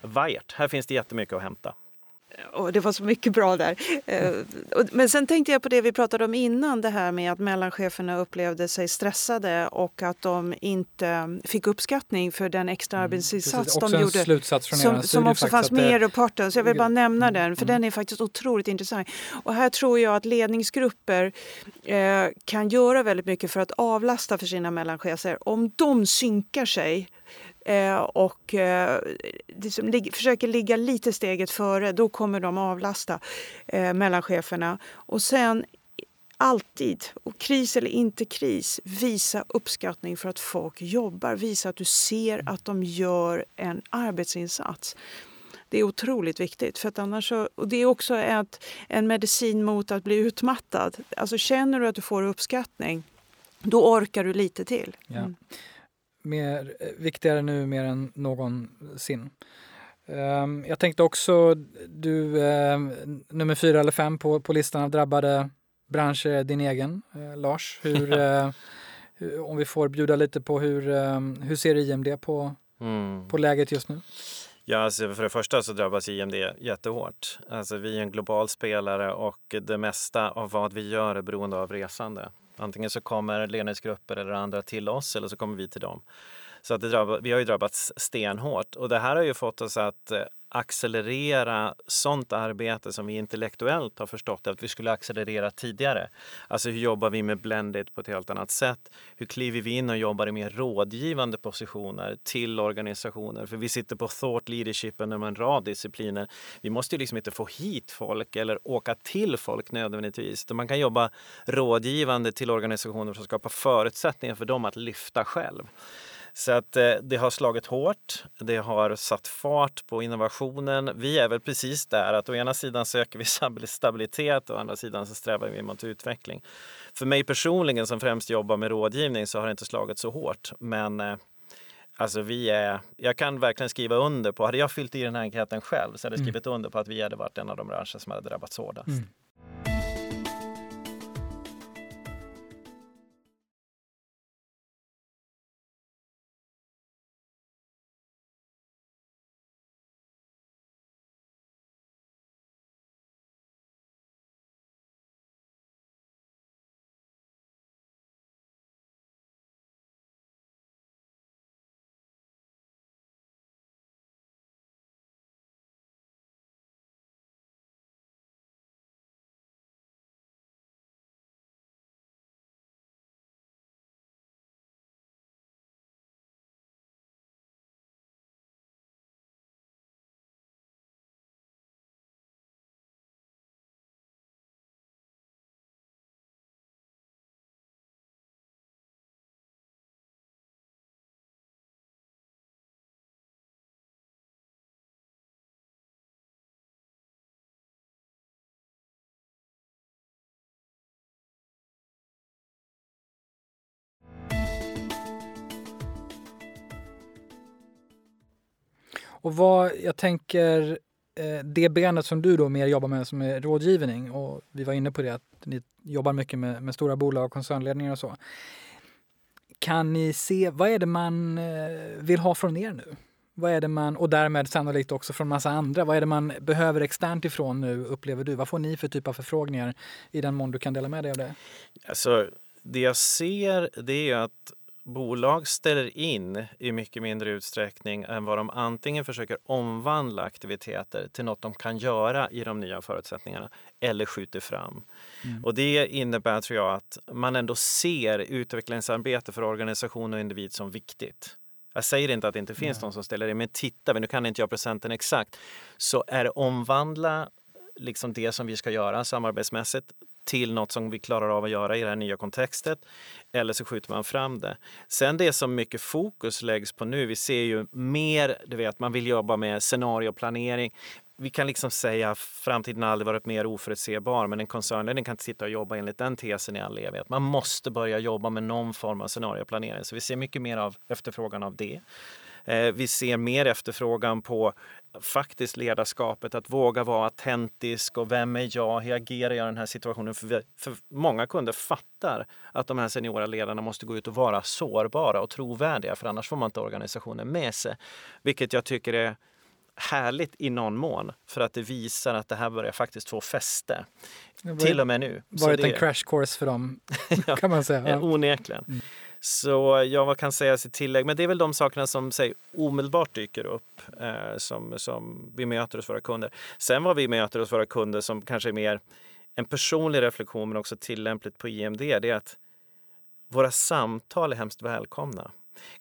C: Vajert, här finns det jättemycket att hämta.
B: Och det var så mycket bra där. Eh, men sen tänkte jag på det vi pratade om innan, det här med att mellancheferna upplevde sig stressade och att de inte fick uppskattning för den extra mm, arbetsinsats
A: de
B: gjorde.
A: Slutsats från
B: som, som också fanns med i rapporten. Så jag vill bara nämna
A: mm,
B: den, för mm. den är faktiskt otroligt intressant. Och här tror jag att ledningsgrupper eh, kan göra väldigt mycket för att avlasta för sina mellanchefer. Om de synkar sig eh, och eh, liksom, lig försöker ligga lite steget före, då kommer de avlasta eh, mellancheferna. Och sen alltid, och kris eller inte kris, visa uppskattning för att folk jobbar. Visa att du ser att de gör en arbetsinsats. Det är otroligt viktigt. För att annars så, och det är också ett, en medicin mot att bli utmattad. Alltså känner du att du får uppskattning, då orkar du lite till. Mm. Ja
A: mer, eh, viktigare nu mer än någonsin. Um, jag tänkte också, du, uh, nummer fyra eller fem på, på listan av drabbade branscher, din egen, uh, Lars. Hur, hur, om vi får bjuda lite på hur, um, hur ser IMD på, mm. på läget just nu?
C: Ja, alltså för det första så drabbas IMD jättehårt. Alltså vi är en global spelare och det mesta av vad vi gör är beroende av resande. Antingen så kommer ledningsgrupper eller andra till oss eller så kommer vi till dem. Så att det drabbar, vi har ju drabbats stenhårt och det här har ju fått oss att eh, accelerera sånt arbete som vi intellektuellt har förstått att vi skulle accelerera tidigare. Alltså hur jobbar vi med blended på ett helt annat sätt? Hur kliver vi in och jobbar i mer rådgivande positioner till organisationer? För vi sitter på thought leadership inom en rad discipliner. Vi måste ju liksom inte få hit folk eller åka till folk nödvändigtvis. Man kan jobba rådgivande till organisationer för att skapa förutsättningar för dem att lyfta själv. Så att eh, det har slagit hårt. Det har satt fart på innovationen. Vi är väl precis där att å ena sidan söker vi stabilitet och å andra sidan så strävar vi mot utveckling. För mig personligen som främst jobbar med rådgivning så har det inte slagit så hårt. Men eh, Alltså vi är, jag kan verkligen skriva under på, hade jag fyllt i den här enkäten själv så hade jag mm. skrivit under på att vi hade varit en av de branscher som hade drabbats hårdast. Mm.
A: Och vad jag tänker eh, det benet som du då mer jobbar med som är rådgivning och vi var inne på det att ni jobbar mycket med, med stora bolag och koncernledningar och så. Kan ni se, vad är det man eh, vill ha från er nu? Vad är det man, och därmed sannolikt också från massa andra, vad är det man behöver externt ifrån nu upplever du? Vad får ni för typ av förfrågningar i den mån du kan dela med dig av det?
C: Alltså, det jag ser det är att bolag ställer in i mycket mindre utsträckning än vad de antingen försöker omvandla aktiviteter till något de kan göra i de nya förutsättningarna eller skjuter fram. Mm. Och det innebär, tror jag, att man ändå ser utvecklingsarbete för organisation och individ som viktigt. Jag säger inte att det inte finns Nej. någon som ställer in, men tittar vi, nu kan inte jag procenten exakt, så är det omvandla liksom det som vi ska göra samarbetsmässigt till något som vi klarar av att göra i den här nya kontextet. Eller så skjuter man fram det. Sen det som mycket fokus läggs på nu, vi ser ju mer, du vet, man vill jobba med scenarioplanering. Vi kan liksom säga att framtiden aldrig varit mer oförutsägbar, men en koncernledning kan inte sitta och jobba enligt den tesen i all evighet. Man måste börja jobba med någon form av scenarioplanering, så vi ser mycket mer av efterfrågan av det. Eh, vi ser mer efterfrågan på faktiskt ledarskapet, att våga vara autentisk och vem är jag, hur agerar jag i den här situationen? För, vi, för många kunder fattar att de här seniora ledarna måste gå ut och vara sårbara och trovärdiga för annars får man inte organisationen med sig. Vilket jag tycker är härligt i någon mån för att det visar att det här börjar faktiskt få fäste. Till och med nu.
A: Varit en crash course för dem kan man säga.
C: Ja. Onekligen. Mm. Så ja, vad kan sägas i tillägg? Men det är väl de sakerna som säg, omedelbart dyker upp eh, som, som vi möter hos våra kunder. Sen vad vi möter hos våra kunder som kanske är mer en personlig reflektion men också tillämpligt på IMD, det är att våra samtal är hemskt välkomna.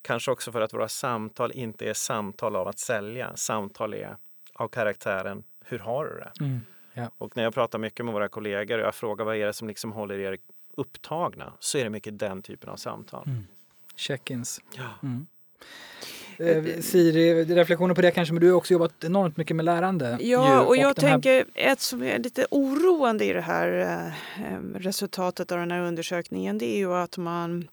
C: Kanske också för att våra samtal inte är samtal av att sälja. Samtal är av karaktären Hur har du det? Mm, ja. Och när jag pratar mycket med våra kollegor och jag frågar vad är det som liksom håller er upptagna så är det mycket den typen av samtal. Mm.
A: Check-ins. Ja. Mm. Eh, Siri, reflektioner på det kanske, men du har också jobbat enormt mycket med lärande.
B: Ja, och jag här... tänker ett som är lite oroande i det här eh, resultatet av den här undersökningen, det är ju att man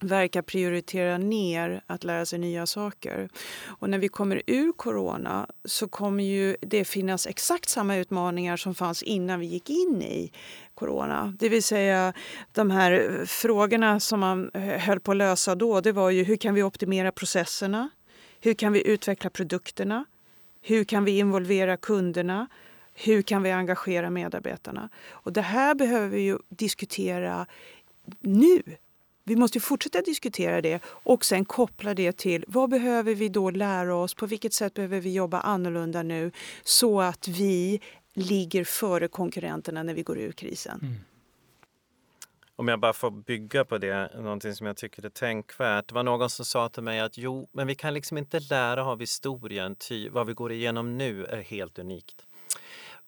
B: verkar prioritera ner att lära sig nya saker. Och när vi kommer ur corona så kommer ju det finnas exakt samma utmaningar som fanns innan vi gick in i corona. Det vill säga de här eh, frågorna som man eh, höll på att lösa då, det var ju hur kan vi optimera processerna? Hur kan vi utveckla produkterna? Hur kan vi involvera kunderna? Hur kan vi engagera medarbetarna? Och det här behöver vi ju diskutera nu vi måste fortsätta diskutera det och sen koppla det till vad behöver vi då lära oss? På vilket sätt behöver vi jobba annorlunda nu så att vi ligger före konkurrenterna när vi går ur krisen? Mm.
C: Om jag bara får bygga på det, någonting som jag tycker är tänkvärt. Det var någon som sa till mig att jo, men vi kan liksom inte lära av historien, ty vad vi går igenom nu är helt unikt.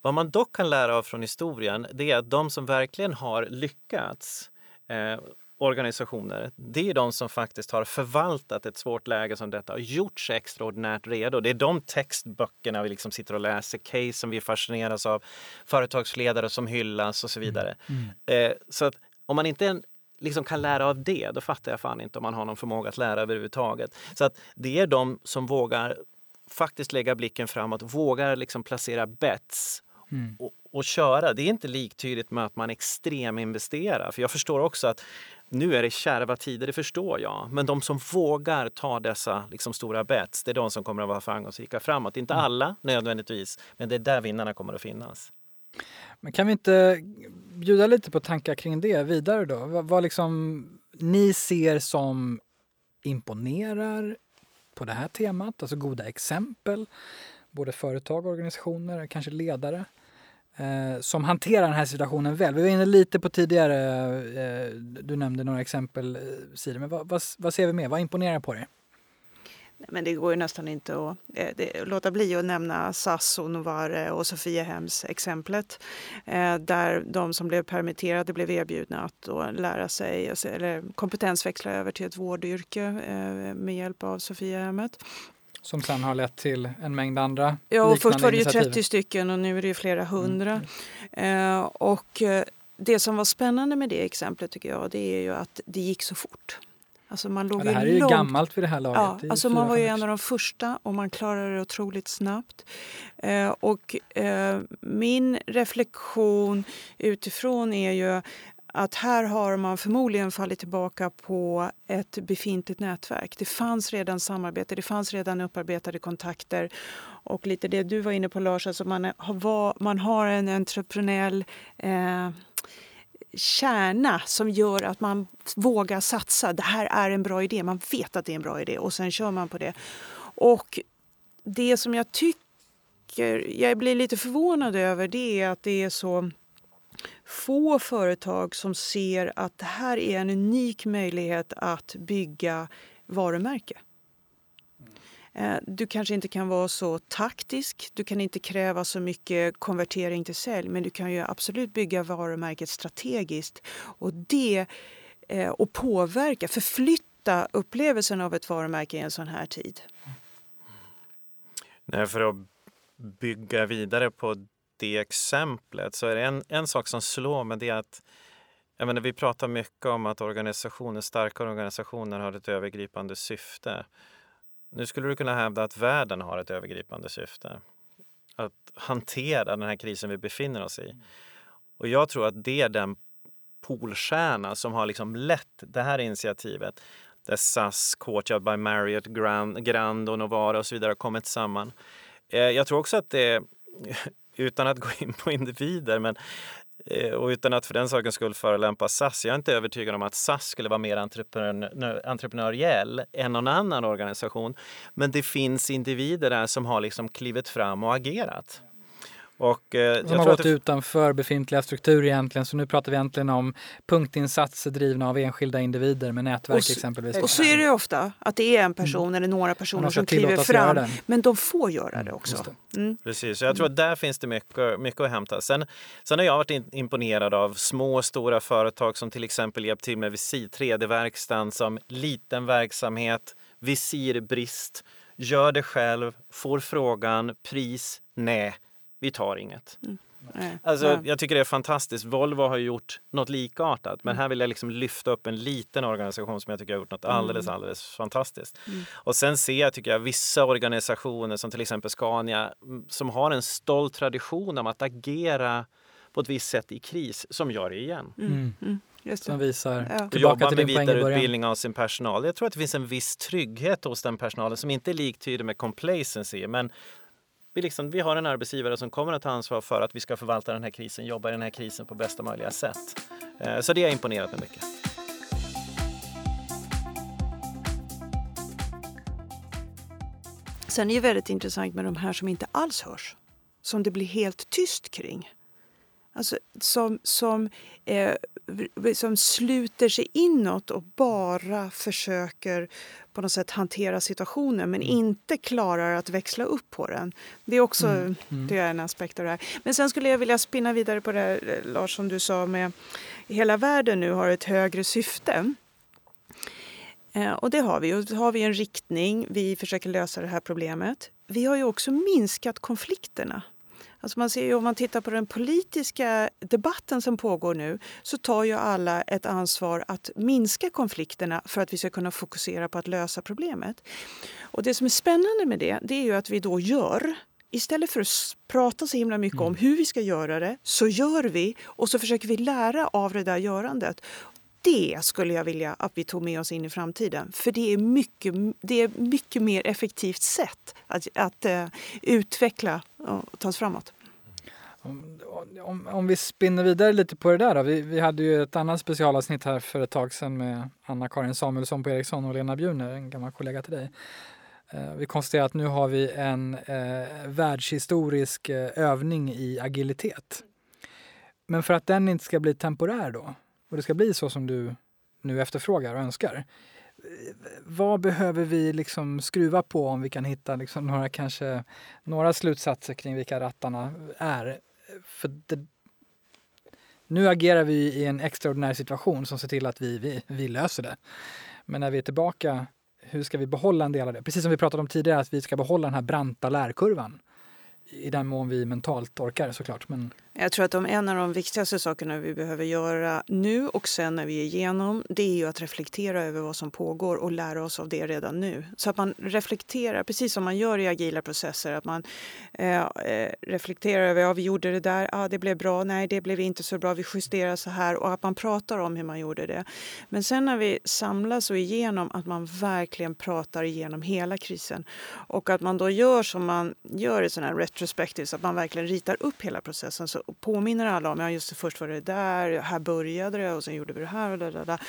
C: Vad man dock kan lära av från historien, det är att de som verkligen har lyckats eh, organisationer, det är de som faktiskt har förvaltat ett svårt läge som detta och gjort sig extraordinärt redo. Det är de textböckerna vi liksom sitter och läser, case som vi fascineras av, företagsledare som hyllas och så mm. vidare. Mm. Mm. Eh, så att om man inte liksom kan lära av det, då fattar jag fan inte om man har någon förmåga att lära överhuvudtaget. Så att det är de som vågar faktiskt lägga blicken framåt, vågar liksom placera bets Mm. Och, och, köra. Det är inte liktydigt med att man extreminvesterar. För jag förstår också att nu är det kärva tider, det förstår jag. Men de som vågar ta dessa liksom, stora bets, det är de som kommer att vara framgångsrika framåt. Inte mm. alla nödvändigtvis, men det är där vinnarna kommer att finnas.
A: Men kan vi inte bjuda lite på tankar kring det vidare då? Vad, vad liksom ni ser som imponerar på det här temat, alltså goda exempel, både företag, organisationer, kanske ledare eh, som hanterar den här situationen väl. Vi var inne lite på tidigare, eh, du nämnde några exempel eh, Siri, men vad, vad, vad, ser vi mer? Vad imponerar på dig?
B: Men det går ju nästan inte att eh, det, låta bli att nämna SAS och Novare och Sophiahems exemplet. Eh, där de som blev permitterade blev erbjudna att då lära sig eller kompetensväxla över till ett vårdyrke eh, med hjälp av Sophiahemmet.
A: Som sen har lett till en mängd andra
B: Ja, och först var det ju 30 stycken och nu är det flera hundra. Mm. Eh, och eh, det som var spännande med det exemplet tycker jag, det är ju att det gick så fort. Alltså man låg
A: ja, det här är ju
B: långt...
A: gammalt vid det här laget.
B: Ja, alltså man var ju en av de första och man klarade det otroligt snabbt. Eh, och eh, min reflektion utifrån är ju att här har man förmodligen fallit tillbaka på ett befintligt nätverk. Det fanns redan samarbete, det fanns redan upparbetade kontakter. Och lite det du var inne på Lars, alltså man, har, man har en entreprenöriell eh, kärna som gör att man vågar satsa. Det här är en bra idé, man vet att det är en bra idé och sen kör man på det. Och det som jag tycker, jag blir lite förvånad över det är att det är så få företag som ser att det här är en unik möjlighet att bygga varumärke. Eh, du kanske inte kan vara så taktisk, du kan inte kräva så mycket konvertering till sälj men du kan ju absolut bygga varumärket strategiskt och, det, eh, och påverka, förflytta upplevelsen av ett varumärke i en sån här tid.
C: Nej, för att bygga vidare på det exemplet så är det en, en sak som slår mig det är att jag menar, vi pratar mycket om att organisationer, starka organisationer har ett övergripande syfte. Nu skulle du kunna hävda att världen har ett övergripande syfte. Att hantera den här krisen vi befinner oss i. Och jag tror att det är den polstjärna som har liksom lett det här initiativet. Där SAS, Courtyard by Marriott, Grand, Grand och Novara och så vidare har kommit samman. Eh, jag tror också att det, utan att gå in på individer, men eh, och utan att för den sakens skull förelämpa SAS, jag är inte övertygad om att SAS skulle vara mer entreprenör, entreprenöriell än någon annan organisation. Men det finns individer där som har liksom klivit fram och agerat.
A: Och, eh, som har gått det... utanför befintliga strukturer egentligen. Så nu pratar vi egentligen om punktinsatser drivna av enskilda individer med nätverk
B: och,
A: exempelvis.
B: Och så är det ofta, att det är en person mm. eller några personer som kliver fram. Men de får göra det mm, också. Det.
C: Mm. Precis, jag tror att där finns det mycket, mycket att hämta. Sen, sen har jag varit imponerad av små och stora företag som till exempel hjälpt till med Visir 3D-verkstan som liten verksamhet, visirbrist, gör det själv, får frågan, pris, nej vi tar inget. Mm. Alltså, jag tycker det är fantastiskt. Volvo har gjort något likartat men mm. här vill jag liksom lyfta upp en liten organisation som jag tycker har gjort något mm. alldeles, alldeles fantastiskt. Mm. Och sen ser jag, tycker jag, vissa organisationer som till exempel Scania som har en stolt tradition om att agera på ett visst sätt i kris som gör det igen.
A: Mm. Mm. Just Som visar
C: ja. tillbaka till med vidareutbildning av sin personal. Jag tror att det finns en viss trygghet hos den personalen som inte är liktydig med complacency men vi, liksom, vi har en arbetsgivare som kommer att ta ansvar för att vi ska förvalta den här krisen, jobba i den här krisen på bästa möjliga sätt. Eh, så det har imponerat mig mycket.
B: Sen är det väldigt intressant med de här som inte alls hörs, som det blir helt tyst kring. Alltså, som, som, eh, som sluter sig inåt och bara försöker på något sätt hantera situationen men mm. inte klarar att växla upp på den. Det är också mm. Mm. Det är en aspekt av det här. Men sen skulle jag vilja spinna vidare på det här, eh, Lars, som du sa med hela världen nu har ett högre syfte. Eh, och det har vi. Och har vi en riktning. Vi försöker lösa det här problemet. Vi har ju också minskat konflikterna Alltså man ser ju, om man tittar på den politiska debatten som pågår nu så tar ju alla ett ansvar att minska konflikterna för att vi ska kunna fokusera på att lösa problemet. Och Det som är spännande med det, det är ju att vi då gör Istället för att prata så himla mycket om mm. hur vi ska göra det, så gör vi och så försöker vi lära av det där görandet det skulle jag vilja att vi tog med oss in i framtiden. För det är mycket, det är mycket mer effektivt sätt att, att uh, utveckla och ta oss framåt.
A: Om, om, om, vi spinner vidare lite på det där då. Vi, vi hade ju ett annat specialavsnitt här för ett tag sedan med Anna-Karin Samuelsson på Ericsson och Lena Bjurner, en gammal kollega till dig. Eh, vi konstaterar att nu har vi en eh, världshistorisk eh, övning i agilitet. Men för att den inte ska bli temporär då, och det ska bli så som du nu efterfrågar och önskar. Eh, vad behöver vi liksom skruva på om vi kan hitta liksom några, kanske, några slutsatser kring vilka rattarna är? För det, nu agerar vi i en extraordinär situation som ser till att vi, vi, vi löser det. Men när vi är tillbaka, hur ska vi behålla en del av det? Precis som vi pratade om tidigare, att vi ska behålla den här branta lärkurvan i den mån vi mentalt orkar såklart. Men...
B: Jag tror att de, en av de viktigaste sakerna vi behöver göra nu och sen när vi är igenom det är ju att reflektera över vad som pågår och lära oss av det redan nu. Så att man reflekterar, precis som man gör i agila processer, att man eh, eh reflekterar över, ja vi gjorde det där, ah, det blev bra, nej det blev inte så bra, vi justerar så här och att man pratar om hur man gjorde det. Men sen när vi samlas och igenom att man verkligen pratar igenom hela krisen och att man då gör som man gör i sådana här retrospectives, att man verkligen ritar upp hela processen så påminner alla om, ja just det, först var det där, här började det och sen gjorde vi det här och där, där.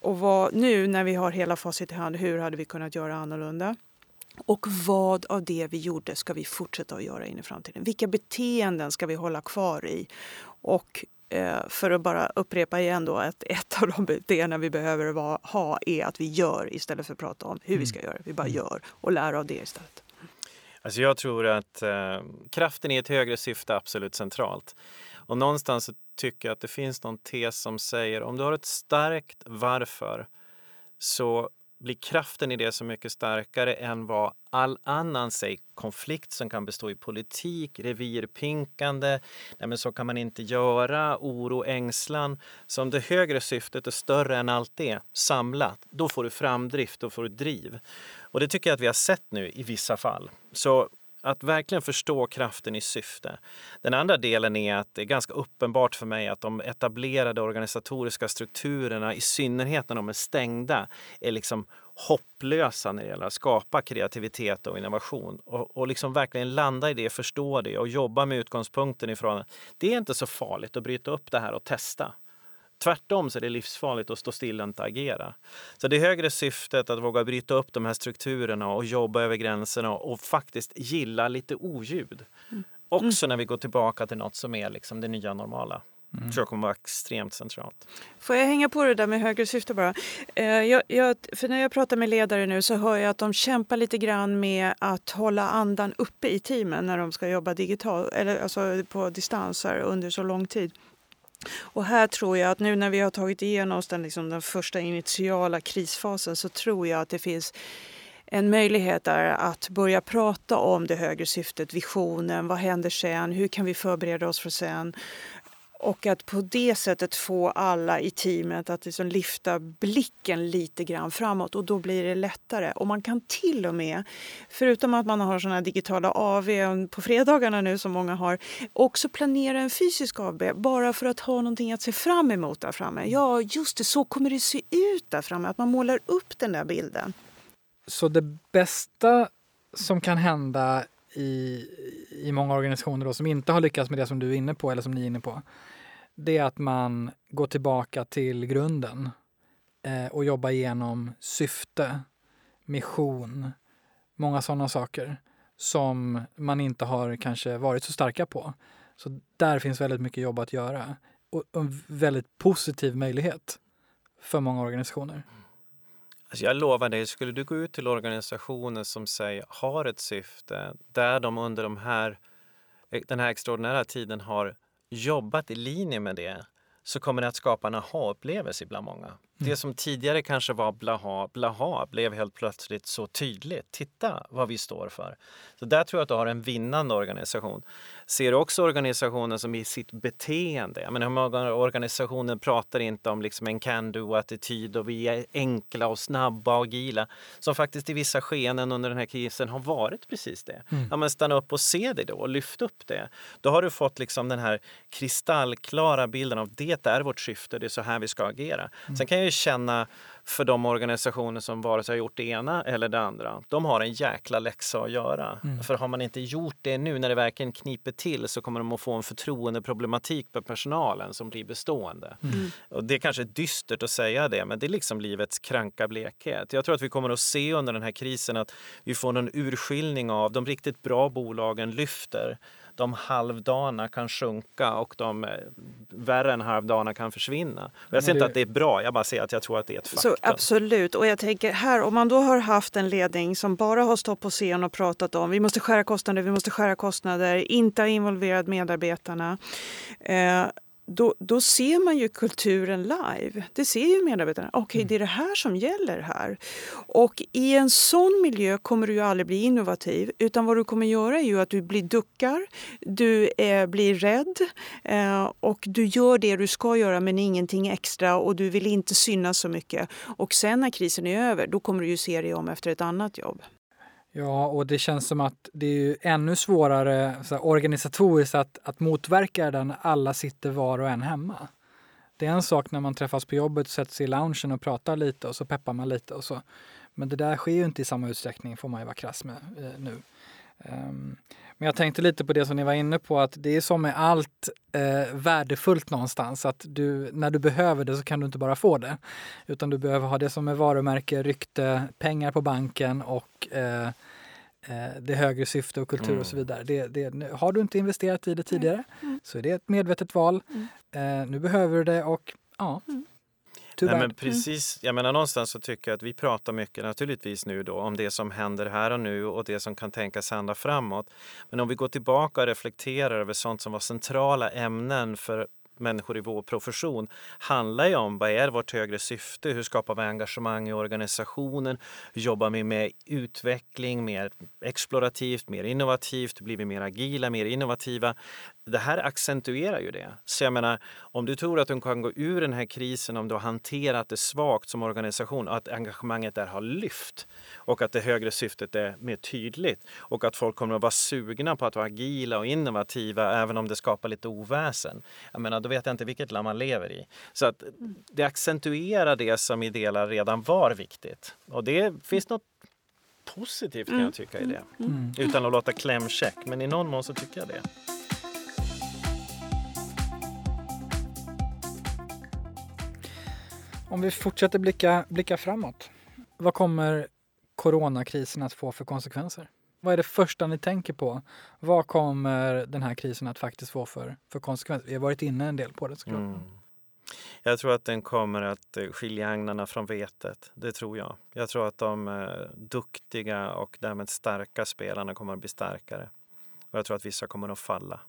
B: Och vad, nu när vi har hela facit i hand, hur hade vi kunnat göra annorlunda? Och vad av det vi gjorde ska vi fortsätta att göra in i framtiden? Vilka beteenden ska vi hålla kvar i? Och eh, för att bara upprepa igen då att ett av de beteenden vi behöver ha är att vi gör istället för att prata om hur vi ska göra. Vi bara mm. gör och lär av det istället.
C: Alltså jag tror att eh, kraften i ett högre syfte är absolut centralt. Och någonstans tycker jag att det finns någon tes som säger om du har ett starkt varför så blir kraften i det så mycket starkare än vad all annan säg, konflikt som kan bestå i politik, revirpinkande, nej men så kan man inte göra, oro, ängslan. Så om det högre syftet är större än allt det samlat, då får du framdrift, då får du driv. Och det tycker jag att vi har sett nu i vissa fall. Så att verkligen förstå kraften i syfte. Den andra delen är att det är ganska uppenbart för mig att de etablerade organisatoriska strukturerna, i synnerhet när de är stängda, är liksom hopplösa när det gäller att skapa kreativitet och innovation. Och, och liksom verkligen landa i det, förstå det och jobba med utgångspunkten ifrån att det är inte så farligt att bryta upp det här och testa. Tvärtom så är det livsfarligt att stå still och inte agera. Så det högre syftet att våga bryta upp de här strukturerna och jobba över gränserna och faktiskt gilla lite oljud. Mm. Också när vi går tillbaka till något som är liksom det nya normala. Mm. tror jag kommer vara extremt centralt.
B: Får jag hänga på det där med högre syfte bara? Eh, jag, jag, för när jag pratar med ledare nu så hör jag att de kämpar lite grann med att hålla andan uppe i teamen när de ska jobba digitalt, eller alltså på distans under så lång tid. Och här tror jag att nu när vi har tagit igenom oss den, liksom, den första initiala krisfasen så tror jag att det finns en möjlighet är att börja prata om det högre syftet, visionen, vad händer sen, hur kan vi förbereda oss för sen? Och att på det sättet få alla i teamet att liksom lyfta blicken lite grann framåt och då blir det lättare. Och man kan till och med, förutom att man har såna digitala AV på fredagarna nu som många har, också planera en fysisk AV bara för att ha någonting att se fram emot där framme. Ja, just det, så kommer det se ut där framme, att man målar upp den där bilden.
A: Så det bästa som kan hända i, i många organisationer då, som inte har lyckats med det som du är inne på eller som ni är inne på, det är att man går tillbaka till grunden eh, och jobbar igenom syfte, mission, många sådana saker som man inte har kanske varit så starka på. Så där finns väldigt mycket jobb att göra och en väldigt positiv möjlighet för många organisationer.
C: Alltså jag lovar dig, skulle du gå ut till organisationer som säger har ett syfte där de under de här, den här extraordinära tiden har jobbat i linje med det så kommer det att skapa en aha-upplevelse bland många. Mm. Det som tidigare kanske var blaha, blaha blev helt plötsligt så tydligt. Titta vad vi står för. Så där tror jag att du har en vinnande organisation. Ser också organisationen som i sitt beteende. Jag menar, hur många organisationer pratar inte om liksom en can-do-attityd och vi är enkla och snabba och agila. Som faktiskt i vissa skeenden under den här krisen har varit precis det. Mm. Ja, men stanna upp och se det då och lyft upp det. Då har du fått liksom den här kristallklara bilden av det är vårt syfte, det är så här vi ska agera. Mm. Sen kan jag ju känna för de organisationer som vare sig har gjort det ena eller det andra. De har en jäkla läxa att göra. Mm. För har man inte gjort det nu när det verkligen kniper till så kommer de att få en förtroendeproblematik med personalen som blir bestående. Mm. mm. Och det är kanske är dystert att säga det, men det är liksom livets kranka blekhet. Jag tror att vi kommer att se under den här krisen att vi får en urskiljning av de riktigt bra bolagen lyfter de halvdana kan sjunka och de eh, värre än halvdana kan försvinna. Och jag säger inte att det är bra, jag bara säger att jag tror att det är ett faktum.
B: Så, absolut, och jag tänker här om man då har haft en ledning som bara har stått på scen och pratat om vi måste skära kostnader, vi måste skära kostnader, inte ha involverat medarbetarna. Eh, då, då ser man ju kulturen live. Det ser ju medarbetarna. Okej, okay, mm. det är det här som gäller här. Och i en sån miljö kommer du ju aldrig bli innovativ. Utan vad du kommer göra är ju att du blir duckar, du eh, blir rädd eh, och du gör det du ska göra men ingenting extra och du vill inte synas så mycket. Och sen när krisen är över, då kommer du ju se dig om efter ett annat jobb.
A: Ja, och det känns som att det är ännu svårare så här, organisatoriskt att, att motverka det när alla sitter var och en hemma. Det är en sak när man träffas på jobbet, sätter sig i loungen och pratar lite och så peppar man lite och så. Men det där sker ju inte i samma utsträckning, får man ju vara krass med eh, nu. Um, men jag tänkte lite på det som ni var inne på, att det är som med allt eh, värdefullt någonstans. Att du, när du behöver det så kan du inte bara få det. Utan du behöver ha det som är varumärke, rykte, pengar på banken och eh, eh det högre syfte och kultur mm. och så mm. vidare. Det, det, har du inte investerat i det tidigare mm. så är det ett medvetet val. Mm. Eh, nu behöver du det och ja, mm.
C: Nej, men mm. precis, jag menar någonstans så tycker jag att vi pratar mycket naturligtvis nu då om det som händer här och nu och det som kan tänkas hända framåt. Men om vi går tillbaka och reflekterar över sånt som var centrala ämnen för människor i vår profession handlar ju om vad är vårt högre syfte? Hur skapar vi engagemang i organisationen? Hur jobbar vi med utveckling, mer explorativt, mer innovativt? Blir vi mer agila, mer innovativa? det här accentuerar ju det. Så jag menar, om du tror att du kan gå ur den här krisen om du har hanterat det svagt som organisation, att engagemanget där har lyft och att det högre syftet är mer tydligt och att folk kommer att vara sugna på att vara agila och innovativa även om det skapar lite oväsen. Jag menar, då vet jag inte vilket land man lever i. Så att det accentuerar det som i delar redan var viktigt. Och det finns något positivt kan jag tycka i det. Mm. Utan att låta klämkäck, men i någon mån så tycker jag det.
A: Om vi fortsätter blicka, blicka framåt. Vad kommer coronakrisen att få för konsekvenser? Vad är det första ni tänker på? Vad kommer den här krisen att faktiskt få för, för konsekvenser? Vi har varit inne en del på det såklart. Mm.
C: Jag tror att den kommer att eh, skilja agnarna från vetet. Det tror jag. Jag tror att de eh, duktiga och därmed starka spelarna kommer att bli starkare. Och jag tror att vissa kommer att falla.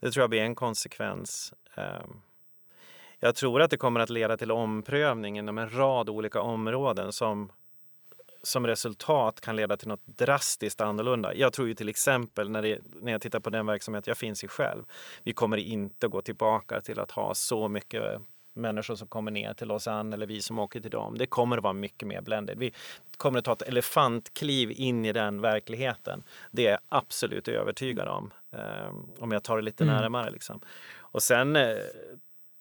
C: Det tror jag blir en konsekvens. Ehm, jag tror att det kommer att leda till omprövning inom en rad olika områden som som resultat kan leda till något drastiskt annorlunda. Jag tror ju till exempel när, det, när jag tittar på den verksamhet jag finns i själv. Vi kommer inte gå tillbaka till att ha så mycket människor som kommer ner till an eller vi som åker till dem. Det kommer att vara mycket mer blended. Vi kommer att ta ett elefantkliv in i den verkligheten. Det är jag absolut övertygad om. Um, om jag tar det lite mm. närmare. Liksom. Och sen eh,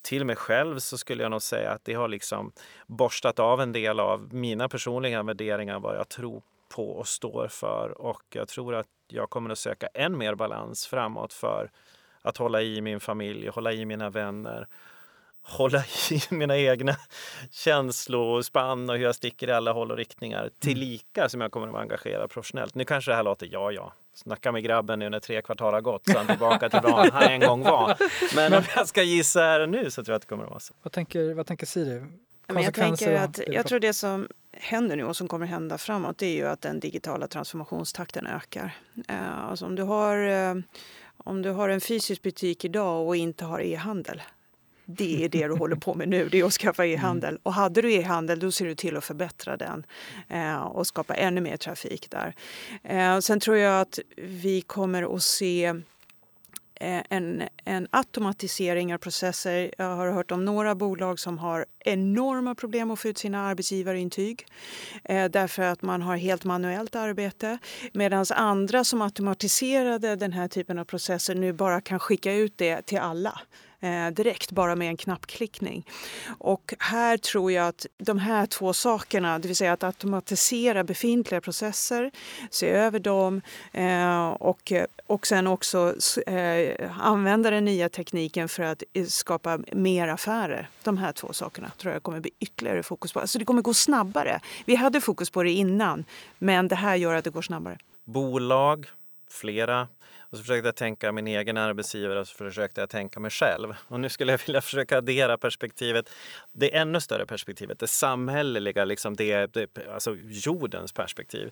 C: till mig själv så skulle jag nog säga att det har liksom borstat av en del av mina personliga värderingar, vad jag tror på och står för. Och jag tror att jag kommer att söka än mer balans framåt för att hålla i min familj, hålla i mina vänner, hålla i mina egna känslospann och hur jag sticker i alla håll och riktningar mm. tillika som jag kommer att vara engagerad professionellt. Nu kanske det här låter, ja ja, snacka med grabben nu när tre kvartal har gått så han tillbaka till vad han en gång var. Men om jag ska gissa här nu så tror jag att det kommer att vara så.
A: Vad tänker, vad tänker Siri?
B: Men jag, tänker att, jag tror det som händer nu och som kommer hända framåt det är ju att den digitala transformationstakten ökar. Uh, alltså om, du har, uh, om du har en fysisk butik idag och inte har e-handel det är det du håller på med nu, det är att skaffa e-handel. Mm. Och hade du e-handel då ser du till att förbättra den eh, och skapa ännu mer trafik där. Eh, sen tror jag att vi kommer att se eh, en, en automatisering av processer. Jag har hört om några bolag som har enorma problem att få ut sina arbetsgivarintyg eh, därför att man har helt manuellt arbete medan andra som automatiserade den här typen av processer nu bara kan skicka ut det till alla eh, direkt bara med en knappklickning. Och här tror jag att de här två sakerna, det vill säga att automatisera befintliga processer, se över dem eh, och, eh, och sen också eh, använda den nya tekniken för att eh, skapa mer affärer. De här två sakerna tror jag kommer bli ytterligare fokus på. Alltså det kommer gå snabbare. Vi hade fokus på det innan, men det här gör att det går snabbare.
C: Bolag, flera och så försökte jag tänka min egen arbetsgivare och så försökte jag tänka mig själv. Och nu skulle jag vilja försöka addera perspektivet, det ännu större perspektivet, det samhälleliga, liksom det, det, alltså jordens perspektiv.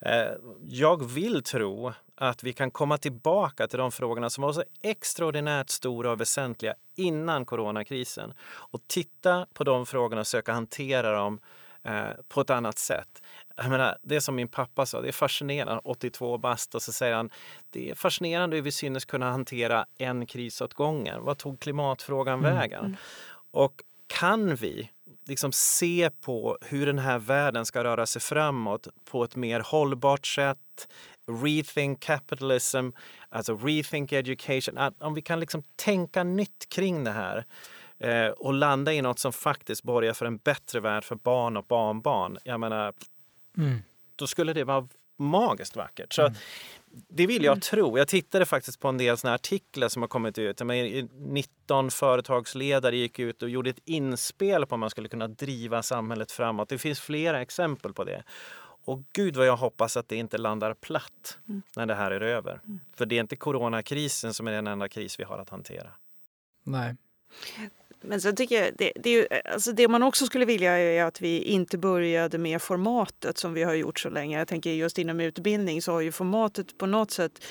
C: Eh, jag vill tro att vi kan komma tillbaka till de frågorna som var så extraordinärt stora och väsentliga innan coronakrisen och titta på de frågorna och söka hantera dem eh, på ett annat sätt. Jag menar, det som min pappa sa, det är fascinerande, 82 bast, och så säger han det är fascinerande hur vi synes kunna hantera en kris åt gången. Vad tog klimatfrågan mm. vägen? Mm. Och kan vi liksom se på hur den här världen ska röra sig framåt på ett mer hållbart sätt, rethink capitalism, alltså rethink education. Att om vi kan liksom tänka nytt kring det här eh, och landa i något som faktiskt borgar för en bättre värld för barn och barnbarn. Jag menar, mm. då skulle det vara magiskt vackert. Så mm. Det vill jag tro. Jag tittade faktiskt på en del såna artiklar som har kommit ut. 19 företagsledare gick ut och gjorde ett inspel på hur man skulle kunna driva samhället framåt. Det finns flera exempel på det. Och gud vad jag hoppas att det inte landar platt mm. när det här är över. Mm. För det är inte coronakrisen som är den enda kris vi har att hantera.
A: Nej.
B: Men sen tycker jag, det, det, alltså det man också skulle vilja är att vi inte började med formatet som vi har gjort så länge. Jag tänker just inom utbildning så har ju formatet på något sätt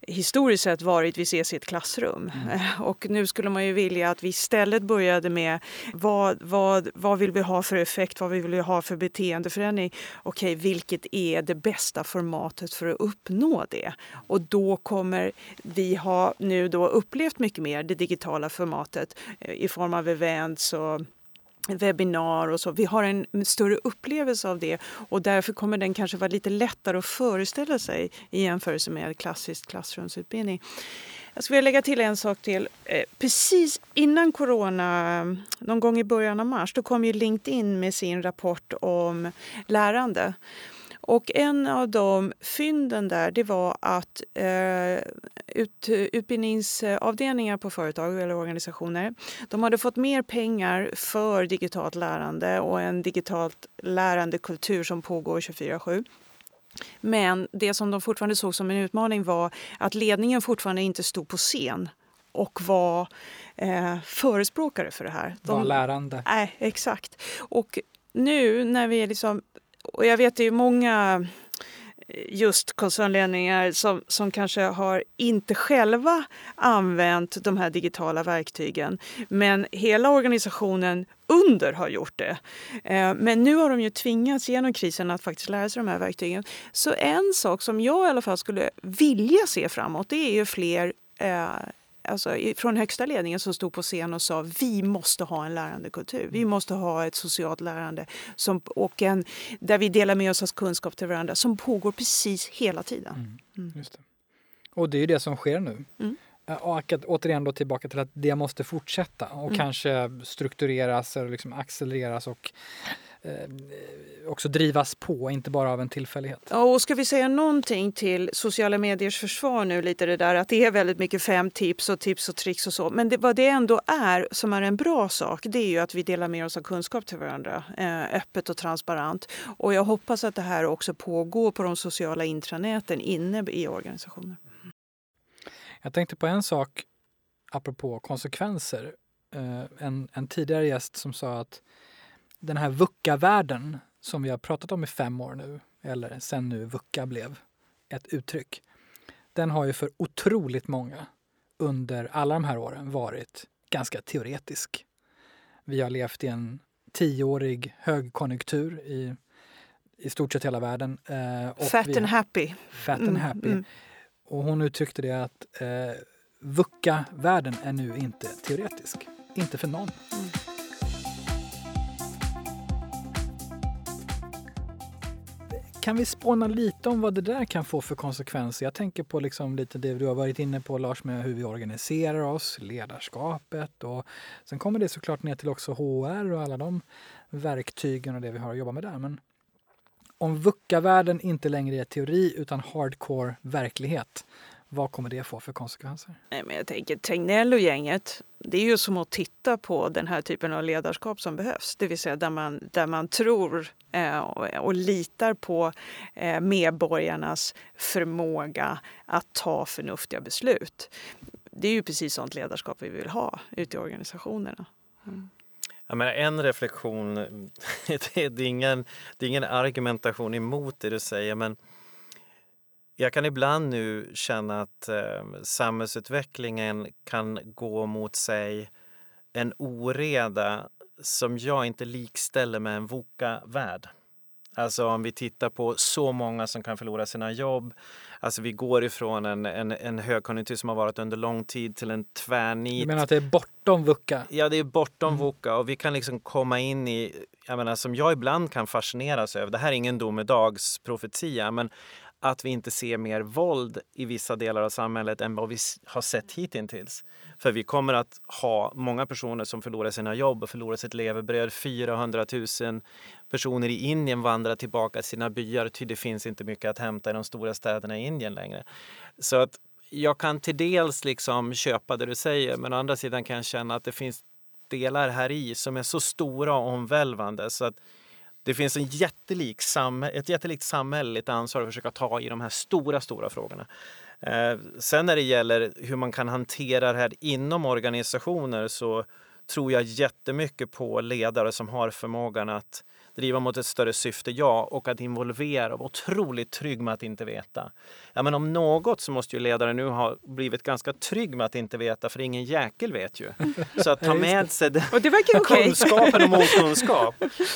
B: historiskt sett varit vi ses i ett klassrum. Mm. Och nu skulle man ju vilja att vi istället började med vad, vad, vad vill vi ha för effekt, vad vill vi ha för beteendeförändring? Okej, vilket är det bästa formatet för att uppnå det? Och då kommer vi ha nu då upplevt mycket mer det digitala formatet eh, i form av events och webbinar och så. Vi har en större upplevelse av det och därför kommer den kanske vara lite lättare att föreställa sig i jämförelse med klassisk klassrumsutbildning. Jag skulle vilja lägga till en sak till. Eh, precis innan corona, någon gång i början av mars, då kom ju LinkedIn med sin rapport om lärande. Och en av de fynden där det var att eh, ut, utbildningsavdelningar på företag eller organisationer de hade fått mer pengar för digitalt lärande och en digitalt lärandekultur som pågår 24-7. Men det som de fortfarande såg som en utmaning var att ledningen fortfarande inte stod på scen och var eh, förespråkare för det här.
A: De, var lärande.
B: Nej, exakt. Och nu när vi liksom och jag vet det är många eh, just koncernledningar som, som kanske har inte själva använt de här digitala verktygen. Men hela organisationen under har gjort det. Eh, men nu har de ju tvingats genom krisen att faktiskt lära sig de här verktygen. Så en sak som jag i alla fall skulle vilja se framåt det är ju fler eh, alltså, från högsta ledningen som stod på scen och sa vi måste ha en lärandekultur. Vi mm. måste ha ett socialt lärande som, och en, där vi delar med oss av kunskap till varandra som pågår precis hela tiden. Mm.
A: Mm. Just det. Och det är ju det som sker nu. Mm. Och återigen då tillbaka till att det måste fortsätta och mm. kanske struktureras eller liksom accelereras och också drivas på, inte bara av en tillfällighet.
B: Ja, och ska vi säga någonting till sociala mediers försvar nu, lite det där att det är väldigt mycket fem tips och tips och tricks och så. Men det, vad det ändå är som är en bra sak, det är ju att vi delar med oss av kunskap till varandra, eh, öppet och transparent. Och jag hoppas att det här också pågår på de sociala intranäten inne i organisationer.
A: Jag tänkte på en sak apropå konsekvenser. Eh, en, en tidigare gäst som sa att den här VUCA-världen som vi har pratat om i fem år nu, eller sen nu VUCA blev ett uttryck, den har ju för otroligt många under alla de här åren varit ganska teoretisk. Vi har levt i en tioårig högkonjunktur i, i stort sett hela världen.
B: Eh, fat vi, and happy.
A: Fat mm, and happy. Mm. Och hon uttryckte det att eh, VUCA-världen är nu inte teoretisk. Inte för någon. Mm. Kan vi spåna lite om vad det där kan få för konsekvenser? Jag tänker på liksom lite det du har varit inne på Lars med hur vi organiserar oss, ledarskapet och sen kommer det såklart ner till också HR och alla de verktygen och det vi har att jobba med där. Men om VUCA-världen inte längre är teori utan hardcore verklighet, vad kommer det få för konsekvenser?
B: Nej, men jag tänker Tegnell och gänget, det är ju som att titta på den här typen av ledarskap som behövs. Det vill säga där man, där man tror eh, och, och, litar på eh, medborgarnas förmåga att ta förnuftiga beslut. Det är ju precis sånt ledarskap vi vill ha ute i organisationerna. Mm.
C: Jag menar, en reflektion, det är, ingen, det är ingen argumentation emot det du säger men jag kan ibland nu känna att eh, samhällsutvecklingen kan gå mot sig en oreda som jag inte likställer med en VUCA-värld. Alltså om vi tittar på så många som kan förlora sina jobb. Alltså vi går ifrån en, en, en högkonjunktur som har varit under lång tid till en tvärnit.
A: Du menar att det är bortom VUCA?
C: Ja, det är bortom mm. VUCA och vi kan liksom komma in i, jag menar som jag ibland kan fascineras över, det här är ingen domedagsprofetia, men att vi inte ser mer våld i vissa delar av samhället än vad vi har sett hittills. För vi kommer att ha många personer som förlorar sina jobb och förlorar sitt levebröd. 400 000 personer i Indien vandrar tillbaka till sina byar ty det finns inte mycket att hämta i de stora städerna i Indien längre. Så att jag kan till dels liksom köpa det du säger men å andra sidan kan jag känna att det finns delar här i som är så stora och omvälvande så att det finns en jättelik ett jättelikt samhälleligt ansvar att försöka ta i de här stora, stora frågorna. Eh, sen när det gäller hur man kan hantera det här inom organisationer så tror jag jättemycket på ledare som har förmågan att driva mot ett större syfte, ja, och att involvera och vara otroligt trygg med att inte veta. Ja, men om något så måste ju ledaren nu ha blivit ganska trygg med att inte veta, för ingen jäkel vet ju. Så att ta med sig den
B: och det verkar okay.
C: kunskapen och motkunskap.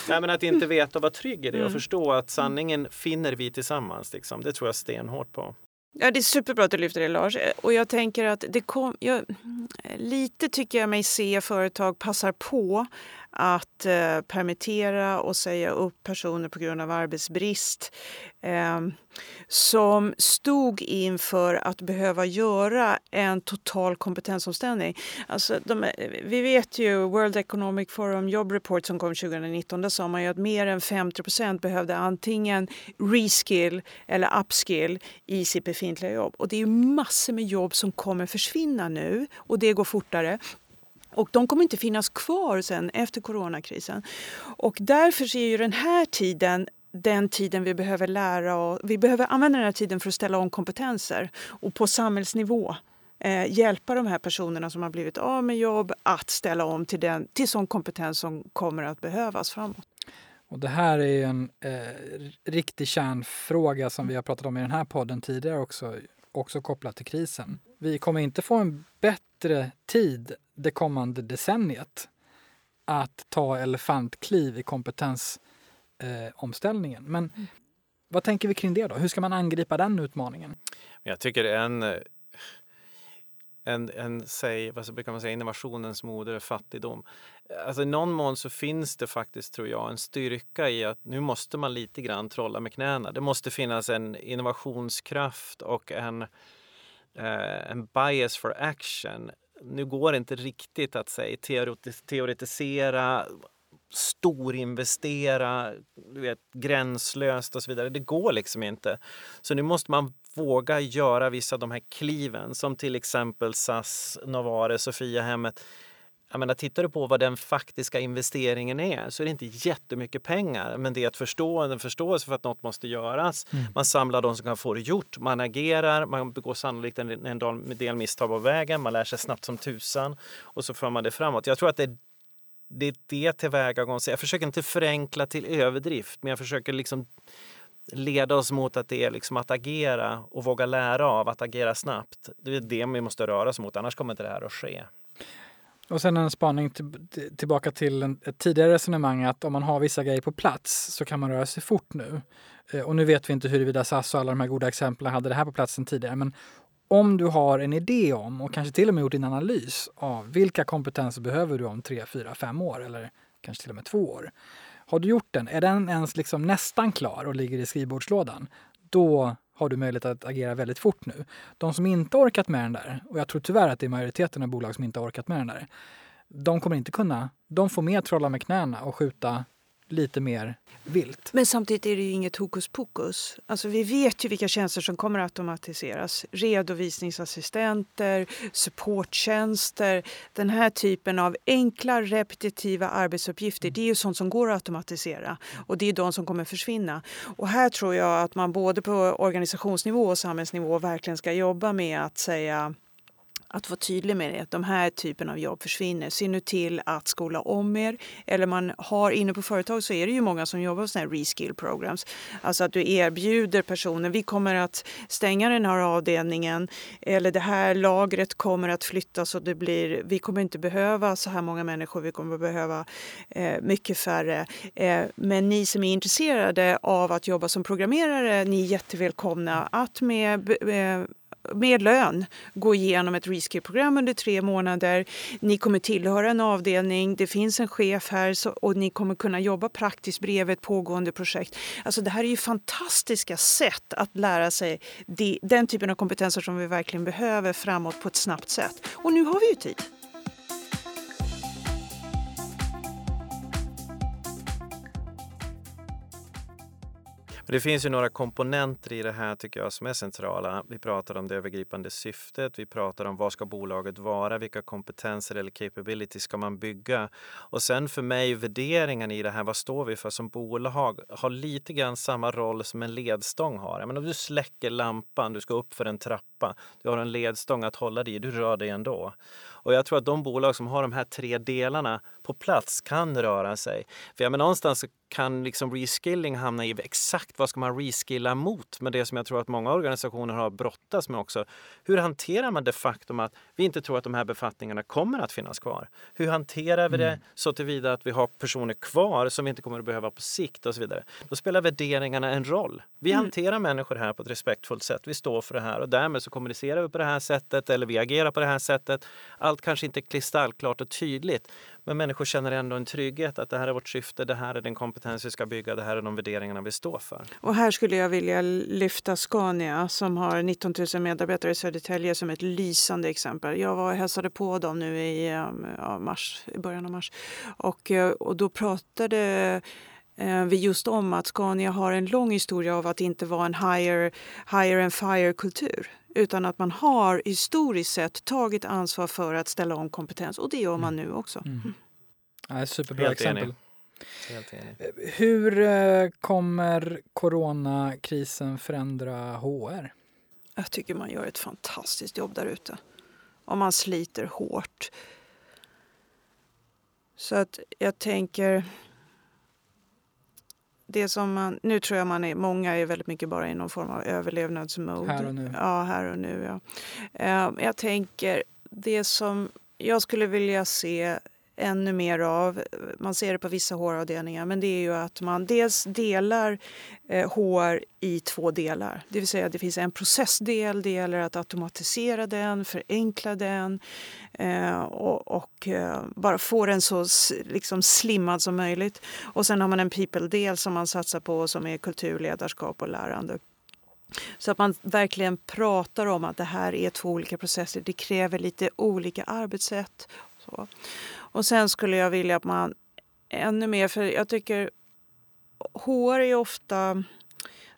C: Ja, men att inte veta och vara trygg i det och mm. förstå att sanningen finner vi tillsammans. Liksom. Det tror jag stenhårt på.
B: Ja, det är superbra att du lyfter det Lars. Och jag tänker att det kom, jag, lite tycker jag mig se företag passar på att eh, permittera och säga upp personer på grund av arbetsbrist eh, som stod inför att behöva göra en total kompetensomställning. Alltså de, eh, vi vet ju World Economic Forum Job Report som kom 2019, där sa man ju att mer än 50% behövde antingen reskill eller upskill i sitt befintliga jobb. Och det är massor med jobb som kommer försvinna nu och det går fortare. Och de kommer inte finnas kvar sen efter coronakrisen. Och därför är ju den här tiden den tiden vi behöver lära och vi behöver använda den här tiden för att ställa om kompetenser och på samhällsnivå eh, hjälpa de här personerna som har blivit av med jobb att ställa om till, den, till sån kompetens som kommer att behövas framåt.
A: Och det här är en eh, riktig kärnfråga som vi har pratat om i den här podden tidigare också, också kopplat till krisen. Vi kommer inte få en bättre tid det kommande decenniet att ta elefantkliv i kompetensomställningen. Eh, Men mm. vad tänker vi kring det då? Hur ska man angripa den utmaningen?
C: Jag tycker en, en, en säg, vad brukar man säga, innovationens moder är fattigdom. Alltså I någon mån så finns det faktiskt, tror jag, en styrka i att nu måste man lite grann trolla med knäna. Det måste finnas en innovationskraft och en, eh, en bias for action nu går det inte riktigt att säga, teoretisera, storinvestera, du vet, gränslöst och så vidare. Det går liksom inte. Så nu måste man våga göra vissa av de här kliven som till exempel SAS, Novare, Sofiahemmet jag menar, tittar du på vad den faktiska investeringen är så är det inte jättemycket pengar. Men det är att förstå, en förståelse för att något måste göras. Mm. Man samlar de som kan få det gjort. Man agerar, man begår sannolikt en, en del misstag på vägen. Man lär sig snabbt som tusan och så för man det framåt. Jag tror att det är det, är det tillvägagångssättet. Jag försöker inte förenkla till överdrift, men jag försöker liksom leda oss mot att det är liksom att agera och våga lära av att agera snabbt. Det är det vi måste röra oss mot, annars kommer inte det här att ske.
A: Och sen en spaning till, tillbaka till en, ett tidigare resonemang att om man har vissa grejer på plats så kan man röra sig fort nu. Eh, och nu vet vi inte huruvida SAS och alla de här goda exemplen hade det här på platsen tidigare. Men om du har en idé om och kanske till och med gjort en analys av vilka kompetenser behöver du om tre, fyra, fem år eller kanske till och med två år. Har du gjort den? Är den ens liksom nästan klar och ligger i skrivbordslådan? Då har du möjlighet att agera väldigt fort nu. De som inte orkat med den där, och jag tror tyvärr att det är majoriteten av bolag som inte har orkat med den där, de kommer inte kunna. De får mer trolla med knäna och skjuta lite mer vilt.
B: Men samtidigt är det ju inget hokus pokus. Alltså vi vet ju vilka tjänster som kommer att automatiseras. Redovisningsassistenter, supporttjänster, den här typen av enkla repetitiva arbetsuppgifter. Det är ju sånt som går att automatisera och det är de som kommer försvinna. Och här tror jag att man både på organisationsnivå och samhällsnivå verkligen ska jobba med att säga att vara tydlig med det. att De här typen av jobb försvinner. Se nu till att skola om er. Eller man har inne på företag så är det ju många som jobbar med sådana här reskill programs. Alltså att du erbjuder personer, vi kommer att stänga den här avdelningen eller det här lagret kommer att flyttas och det blir, vi kommer inte behöva så här många människor, vi kommer behöva eh, mycket färre. Eh, men ni som är intresserade av att jobba som programmerare, ni är jättevälkomna att med med med lön gå igenom ett reskill-program under tre månader. Ni kommer tillhöra en avdelning, det finns en chef här så, och ni kommer kunna jobba praktiskt bredvid ett pågående projekt. Alltså det här är ju fantastiska sätt att lära sig de, den typen av kompetenser som vi verkligen behöver framåt på ett snabbt sätt. Och nu har vi ju tid.
C: Det finns ju några komponenter i det här tycker jag som är centrala. Vi pratar om det övergripande syftet, vi pratar om vad ska bolaget vara, vilka kompetenser eller capabilities ska man bygga? Och sen för mig värderingen i det här, vad står vi för som bolag, har lite grann samma roll som en ledstång har. Men om du släcker lampan, du ska upp för en trappa, du har en ledstång att hålla dig i, du rör dig ändå. Och jag tror att de bolag som har de här tre delarna på plats kan röra sig. För jag menar, någonstans kan liksom reskilling hamna i exakt vad ska man reskilla mot? Men det som jag tror att många organisationer har brottats med också. Hur hanterar man det faktum att vi inte tror att de här befattningarna kommer att finnas kvar? Hur hanterar vi det mm. så tillvida att vi har personer kvar som vi inte kommer att behöva på sikt och så vidare? Då spelar värderingarna en roll. Vi mm. hanterar människor här på ett respektfullt sätt. Vi står för det här och därmed så kommunicerar vi på det här sättet eller vi agerar på det här sättet. Allt kanske inte är kristallklart och tydligt, men människor känner ändå en trygghet att det här är vårt syfte, det här är den kompetens vi ska bygga, det här är de värderingarna vi står för.
B: Och här skulle jag vilja lyfta Scania som har 19 000 medarbetare i Södertälje som ett lysande exempel. Jag var och hälsade på dem nu i, eh, ja, mars, i början av mars och, eh, och då pratade eh, vi just om att Scania har en lång historia av att inte vara en hire, hire and fire-kultur utan att man har historiskt sett tagit ansvar för att ställa om kompetens och det gör man mm. nu också. Mm.
A: mm. Ja, superbra Helt exempel. Enig. Eh, hur eh, kommer coronakrisen förändra HR?
B: Jag tycker man gör ett fantastiskt jobb där ute. Och man sliter hårt. Så att jag tänker det som man, nu tror jag man är, många är väldigt mycket bara i någon form av överlevnadsmode.
A: Här och nu.
B: Ja, här och nu. Ja. Uh, jag tänker, det som jag skulle vilja se ännu mer av, man ser det på vissa håravdelningar, men det är ju att man dels delar eh, hår i två delar. Det vill säga det finns en processdel, det gäller att automatisera den, förenkla den eh, och, och eh, bara få den så liksom slimmad som möjligt. Och sen har man en people-del som man satsar på som är kultur, ledarskap och lärande. Så att man verkligen pratar om att det här är två olika processer. Det kräver lite olika arbetssätt. Så. Och sen skulle jag vilja att man ännu mer, för jag tycker HR är ofta...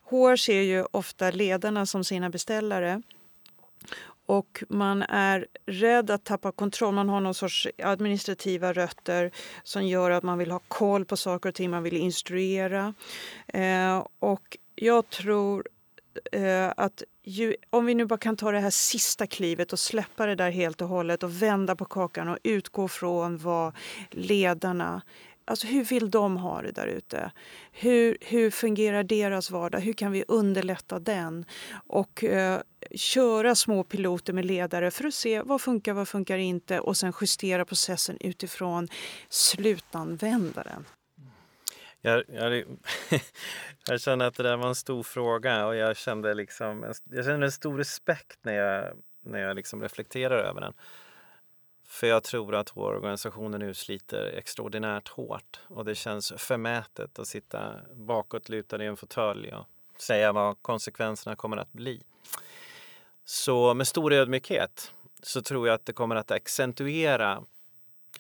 B: HR ser ju ofta ledarna som sina beställare. Och man är rädd att tappa kontroll. Man har någon sorts administrativa rötter som gör att man vill ha koll på saker och ting, man vill instruera. Eh, och jag tror eh, att ju, om vi nu bara kan ta det här sista klivet och släppa det där helt och hållet och vända på kakan och utgå från vad ledarna Alltså hur vill de ha det där ute? Hur, hur fungerar deras vardag? Hur kan vi underlätta den? Och eh, köra små piloter med ledare för att se vad funkar, vad funkar inte och sen justera processen utifrån slutanvändaren.
C: Jag, jag, jag känner att det där var en stor fråga och jag kände, liksom, jag kände en stor respekt när jag, när jag liksom reflekterar över den. För jag tror att vår organisation nu sliter extraordinärt hårt och det känns förmätet att sitta bakåtlutad i en fåtölj och säga vad konsekvenserna kommer att bli. Så med stor ödmjukhet så tror jag att det kommer att accentuera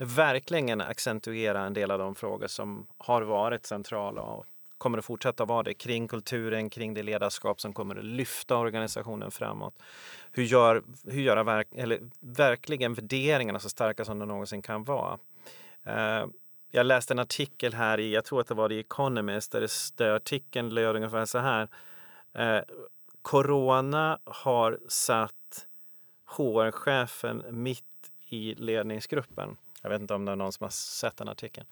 C: verkligen accentuera en del av de frågor som har varit centrala och kommer att fortsätta vara det kring kulturen, kring det ledarskap som kommer att lyfta organisationen framåt. Hur gör, hur göra verk, eller verkligen värderingarna så starka som de någonsin kan vara. Uh, jag läste en artikel här i, jag tror att det var i Economist, där, det, där artikeln löd ungefär så här. Uh, Corona har satt HR-chefen mitt i ledningsgruppen. Jag vet inte om det är någon som har sett den artikeln.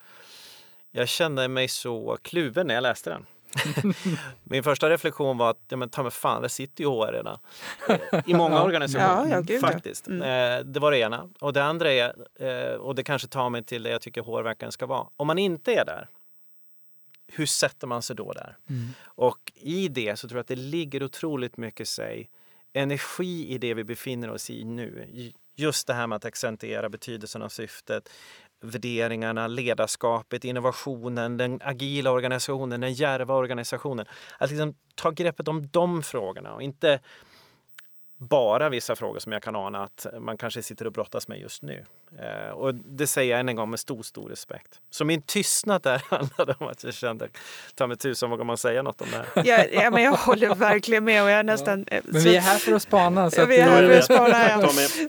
C: Jag kände mig så kluven när jag läste den. Min första reflektion var att, ja men ta mig fan, det sitter ju HR redan. I många organisationer ja, faktiskt. Mm. Eh, det var det ena. Och det andra är, eh, och det kanske tar mig till det jag tycker HR verkligen ska vara. Om man inte är där, hur sätter man sig då där? Mm. Och i det så tror jag att det ligger otroligt mycket sig energi i det vi befinner oss i nu. Just det här med att accentuera betydelsen av syftet, värderingarna, ledarskapet, innovationen, den agila organisationen, den järva organisationen. Att liksom ta greppet om de frågorna och inte bara vissa frågor som jag kan ana att man kanske sitter och brottas med just nu. Eh, och det säger jag än en gång med stor, stor respekt. Så min tystnad där handlade om att jag kände, ta mig tusan vågar man säga något om det
B: här? Ja, ja, men jag håller verkligen med och jag nästan...
A: Ja. Men vi är här för att spana.
B: Så vi är här för att spana,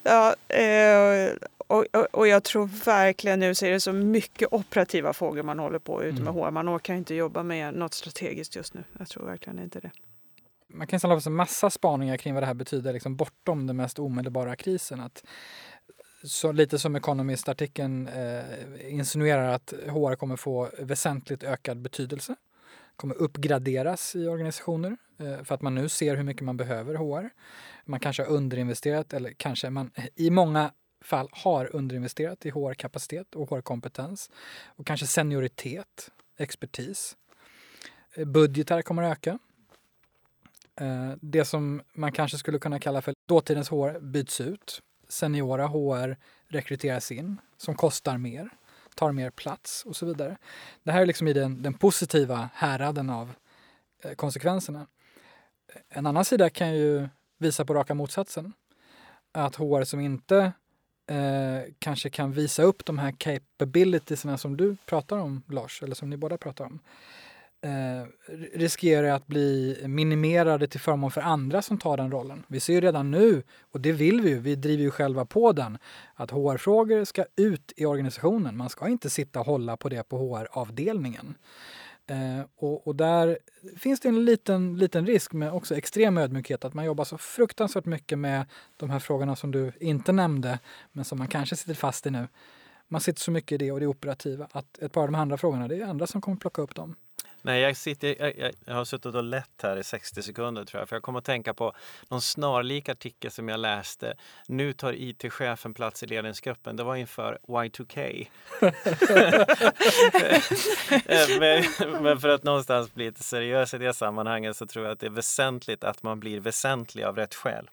B: ja. ja eh, och, och, och, jag tror verkligen nu så är det så mycket operativa frågor man håller på ute med mm. HR. Man orkar inte jobba med något strategiskt just nu. Jag tror verkligen inte det
A: man kan samla på sig massa spaningar kring vad det här betyder liksom bortom den mest omedelbara krisen. Att, så lite som Economist-artikeln eh, insinuerar att HR kommer få väsentligt ökad betydelse. kommer uppgraderas i organisationer eh, för att man nu ser hur mycket man behöver HR. Man kanske har underinvesterat eller kanske man i många fall har underinvesterat i HR-kapacitet och HR-kompetens och kanske senioritet, expertis. Budgetar kommer att öka Eh, det som man kanske skulle kunna kalla för dåtidens HR byts ut. Seniora HR rekryteras in, som kostar mer, tar mer plats och så vidare. Det här är liksom i den, den positiva häraden av eh, konsekvenserna. En annan sida kan ju visa på raka motsatsen. Att HR som inte eh, kanske kan visa upp de här capabilitiesna som du pratar om, Lars, eller som ni båda pratar om, eh, riskerar att bli minimerade till förmån för andra som tar den rollen. Vi ser ju redan nu, och det vill vi ju, vi driver ju själva på den, att HR-frågor ska ut i organisationen. Man ska inte sitta och hålla på det på HR-avdelningen. Eh, och, och, där finns det en liten, liten risk med också extrem ödmjukhet, att man jobbar så fruktansvärt mycket med de här frågorna som du inte nämnde, men som man kanske sitter fast i nu. Man sitter så mycket i det och det operativa att ett par av de andra frågorna, det är andra som kommer plocka upp dem.
C: Nej, jag, sitter, jag, jag, har suttit och lett här i 60 sekunder tror jag. För jag kommer att tänka på någon snarlik artikel som jag läste. Nu tar IT-chefen plats i ledningsgruppen. Det var inför Y2K. men, men, för att någonstans bli lite seriös i det sammanhanget så tror jag att det är väsentligt att man blir väsentlig av rätt skäl.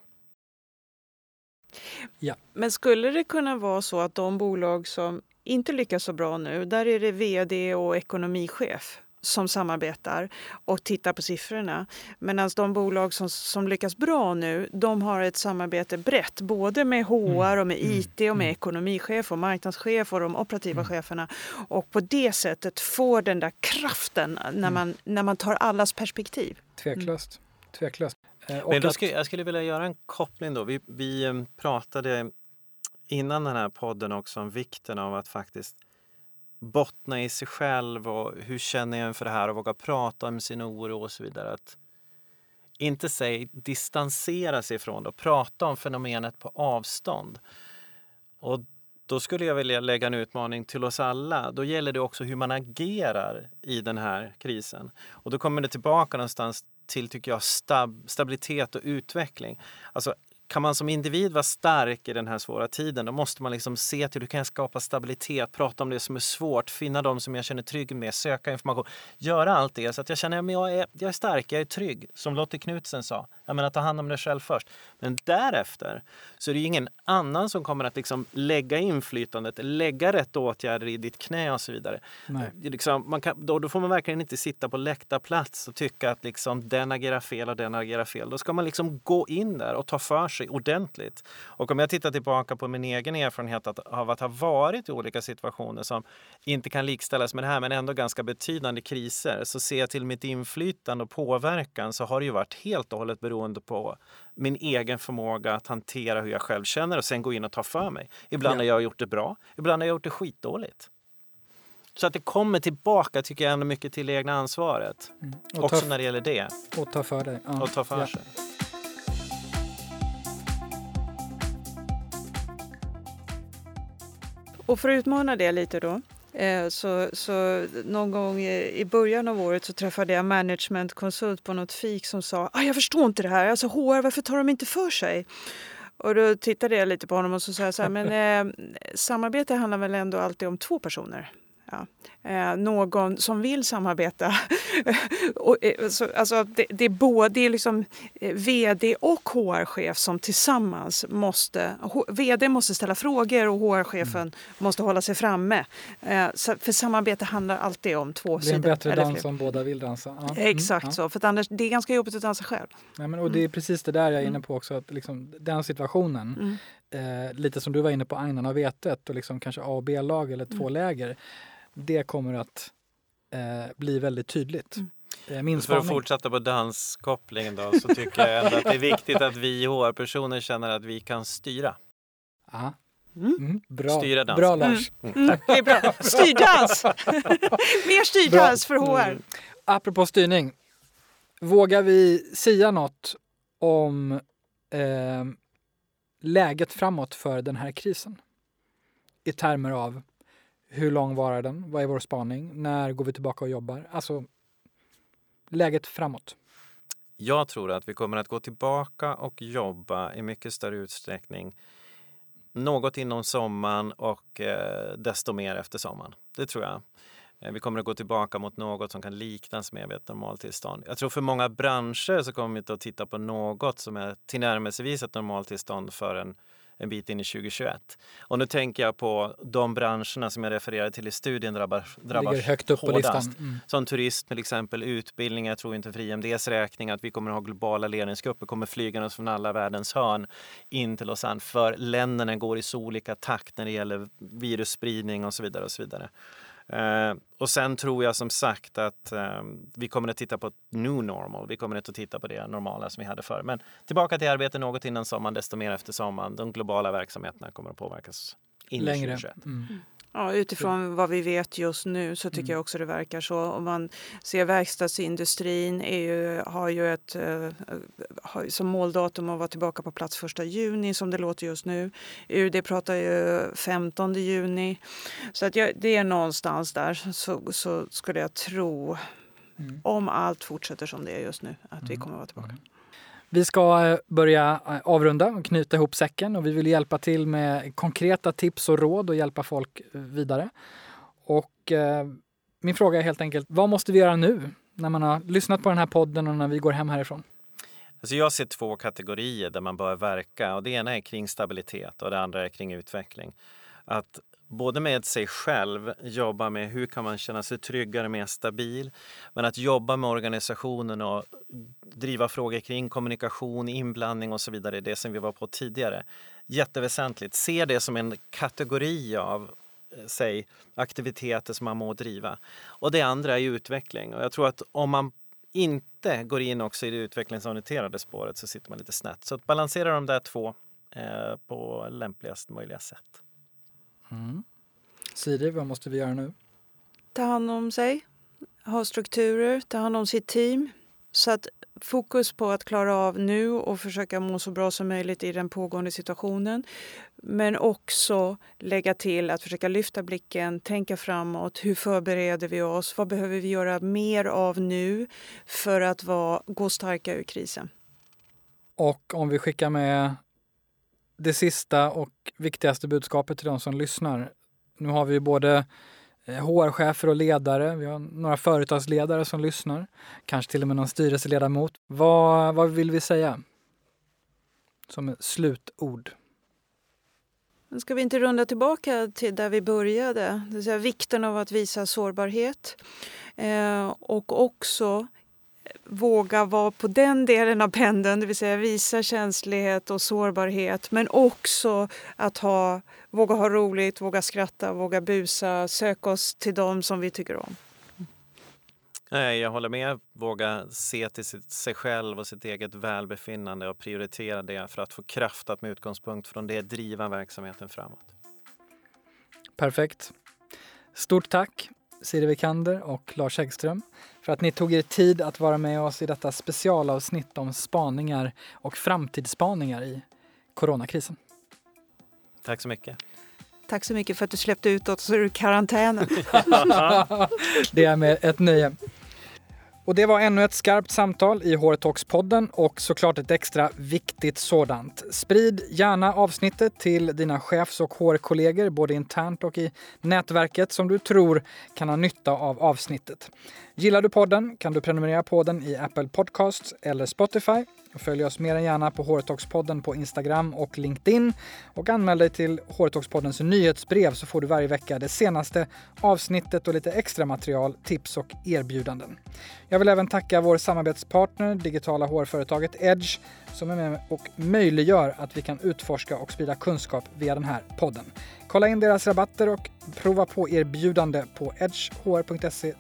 B: Ja. Men skulle det kunna vara så att de bolag som inte lyckas så bra nu, där är det vd och ekonomichef som samarbetar och tittar på siffrorna. Medan de bolag som, som lyckas bra nu, de har ett samarbete brett, både med HR mm. och med IT och med mm. ekonomichef och marknadschef och de operativa mm. cheferna. Och på det sättet får den där kraften när man, när man tar allas perspektiv.
A: Tveklöst. Tveklöst.
C: Eh, Men då skulle, jag skulle vilja göra en koppling då. Vi, vi eh, pratade innan den här podden också om vikten av att faktiskt bottna i sig själv och hur känner jag inför det här och våga prata om sin oro och så vidare. Att inte säg distansera sig ifrån det och prata om fenomenet på avstånd. Och då skulle jag vilja lägga en utmaning till oss alla. Då gäller det också hur man agerar i den här krisen. Och då kommer det tillbaka någonstans till, tycker jag, stab stabilitet och utveckling. Alltså kan man som individ vara stark i den här svåra tiden, då måste man liksom se till hur kan jag skapa stabilitet, prata om det som är svårt, finna de som jag känner trygg med, söka information, göra allt det så att jag känner att jag är, jag är stark, jag är trygg. Som Lotte Knutsen sa, jag menar ta hand om dig själv först. Men därefter så är det ingen annan som kommer att liksom lägga inflytandet, lägga rätt åtgärder i ditt knä och så vidare. Nej. Liksom, kan, då, då får man verkligen inte sitta på läktarplats och tycka att liksom den agerar fel och den agerar fel. Då ska man liksom gå in där och ta för sig sig ordentligt. Och om jag tittar tillbaka på min egen erfarenhet av att ha varit i olika situationer som inte kan likställas med det här men ändå ganska betydande kriser så ser jag till mitt inflytande och påverkan så har det ju varit helt och hållet beroende på min egen förmåga att hantera hur jag själv känner och sen gå in och ta för mig. Ibland ja. har jag gjort det bra, ibland har jag gjort det skitdåligt. Så att det kommer tillbaka tycker jag ändå mycket till det egna ansvaret. Mm. Också när det gäller det.
A: Och ta för dig.
C: Ja. Och ta för ja. sig.
B: Och för att utmana det lite då. Eh, så, så någon gång i början av året så träffade jag managementkonsult på något fik som sa ah, jag förstår inte det här, alltså HR, varför tar de inte för sig? Och då tittade jag lite på honom och så sa jag så här, men eh, samarbete handlar väl ändå alltid om två personer? Ja. Eh, någon som vill samarbeta. och, eh, så, alltså, det, det, är både liksom, eh, vd och HR-chef som tillsammans måste... H, vd måste ställa frågor och HR-chefen mm. måste hålla sig framme. Eh, så, för samarbete handlar alltid om två sidor.
A: Det är en bättre dans om båda vill dansa.
B: Ja. Exakt mm, så, för annars, det är ganska jobbigt att dansa själv.
A: Ja, men, och det är mm. precis det där jag är inne mm. på också, att liksom, den situationen, mm. eh, lite som du var inne på agnen och vetet och liksom kanske A och B-lag eller två läger det kommer att eh, bli väldigt tydligt. Mm.
C: Eh, min För att fortsätta på danskopplingen då så tycker jag ändå att det är viktigt att vi HR-personer känner att vi kan styra.
A: Aha. Mm.
C: Mm. Bra. Styra dans.
A: Bra Lars.
B: Mm. mm. Det är bra. Styrdans! Mer styrdans för HR. Mm.
A: Apropå styrning. Vågar vi säga något om eh, läget framåt för den här krisen? I termer av hur lång varar den? Vad är vår spaning? När går vi tillbaka och jobbar? Alltså läget framåt.
C: Jag tror att vi kommer att gå tillbaka och jobba i mycket större utsträckning något inom sommaren och eh, desto mer efter sommaren. Det tror jag. Eh, vi kommer att gå tillbaka mot något som kan liknas med ett normaltillstånd. Jag tror för många branscher så kommer vi inte att titta på något som är tillnärmelsevis ett normaltillstånd för en bit in i 2021. Och nu tänker jag på de branscherna som jag refererade till i studien drabbar, drabbas Ligger högt upp hårdast. På listan. Mm. Som turism till exempel, utbildning. Jag tror inte för IMDs räkning att vi kommer att ha globala ledningsgrupper, kommer flygandes från alla världens hörn in till Lausanne. För länderna går i så olika takt när det gäller virusspridning och så vidare. och så vidare. Uh, och sen tror jag som sagt att uh, vi kommer att titta på new normal. Vi kommer inte att titta på det normala som vi hade förr. Men tillbaka till arbete något innan sommaren, desto mer efter sommaren. De globala verksamheterna kommer att påverkas in Längre. Mm.
B: Ja, utifrån vad vi vet just nu så tycker mm. jag också det verkar så. Om man ser verkstadsindustrin ju, har ju ett uh, har som måldatum att vara tillbaka på plats första juni som det låter just nu. UD pratar ju 15 juni. Så att jag, det är någonstans där så, så skulle jag tro, mm. om allt fortsätter som det är just nu, att mm. vi kommer att vara tillbaka.
A: Vi ska eh, börja eh, avrunda och knyta ihop säcken och vi vill hjälpa till med konkreta tips och råd och hjälpa folk eh, vidare. Och eh, min fråga är helt enkelt, vad måste vi göra nu när man har lyssnat på den här podden och när vi går hem härifrån?
C: Alltså jag ser två kategorier där man bör verka och det ena är kring stabilitet och det andra är kring utveckling. Att både med sig själv, jobba med hur kan man känna sig tryggare, mer stabil. Men att jobba med organisationen och driva frågor kring kommunikation, inblandning och så vidare, det som vi var på tidigare. Jätteväsentligt. Se det som en kategori av eh, säg, aktiviteter som man må driva. Och det andra är utveckling. Och jag tror att om man inte går in också i det utvecklingsorienterade spåret så sitter man lite snett. Så att balansera de där två eh, på lämpligast möjliga sätt.
A: Mm. Siri, vad måste vi göra nu?
B: Ta hand om sig, ha strukturer, ta hand om sitt team. Så att fokus på att klara av nu och försöka må så bra som möjligt i den pågående situationen. Men också lägga till att försöka lyfta blicken, tänka framåt. Hur förbereder vi oss? Vad behöver vi göra mer av nu för att vara, gå starka ur krisen?
A: Och om vi skickar med det sista och viktigaste budskapet till de som lyssnar. Nu har vi både eh, HR-chefer och ledare, vi har några företagsledare som lyssnar, kanske till och med någon styrelseledamot. Vad, vad vill vi säga som slutord?
B: Ska vi inte runda tillbaka till där vi började? Det vill säga vikten av att visa sårbarhet eh, och också våga vara på den delen av pendeln, det vill säga visa känslighet och sårbarhet men också att ha, våga ha roligt, våga skratta, våga busa, söka oss till dem som vi tycker om.
C: Nej, jag håller med. Våga se till sig själv och sitt eget välbefinnande och prioritera det för att få kraft att med utgångspunkt från det driva verksamheten framåt.
A: Perfekt. Stort tack Siri Vikander och Lars Häggström för att ni tog er tid att vara med oss i detta specialavsnitt om spaningar och framtidsspaningar i coronakrisen.
C: Tack så mycket.
B: Tack så mycket för att du släppte ut oss ur karantänen.
A: det är med ett nöje. Och det var ännu ett skarpt samtal i HR-talks-podden och såklart ett extra viktigt sådant. Sprid gärna avsnittet till dina chefs och HR-kollegor både internt och i nätverket som du tror kan ha nytta av avsnittet. Gillar du podden kan du prenumerera på den i Apple Podcasts eller Spotify Följ oss mer än gärna på Håretalkspodden på Instagram och LinkedIn. Och anmäl dig till Håretalkspoddens nyhetsbrev så får du varje vecka det senaste avsnittet och lite extra material, tips och erbjudanden. Jag vill även tacka vår samarbetspartner, digitala hårföretaget Edge, som är med och möjliggör att vi kan utforska och sprida kunskap via den här podden. Kolla in deras rabatter och prova på erbjudande på edgehr.se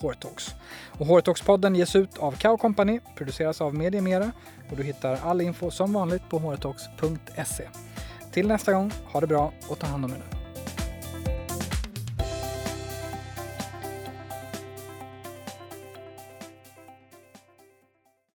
A: hårtalks. Och Hårtalkspodden ges ut av Kao Company, produceras av Mediemera och du hittar all info som vanligt på hårtalks.se. Till nästa gång, ha det bra och ta hand om er nu.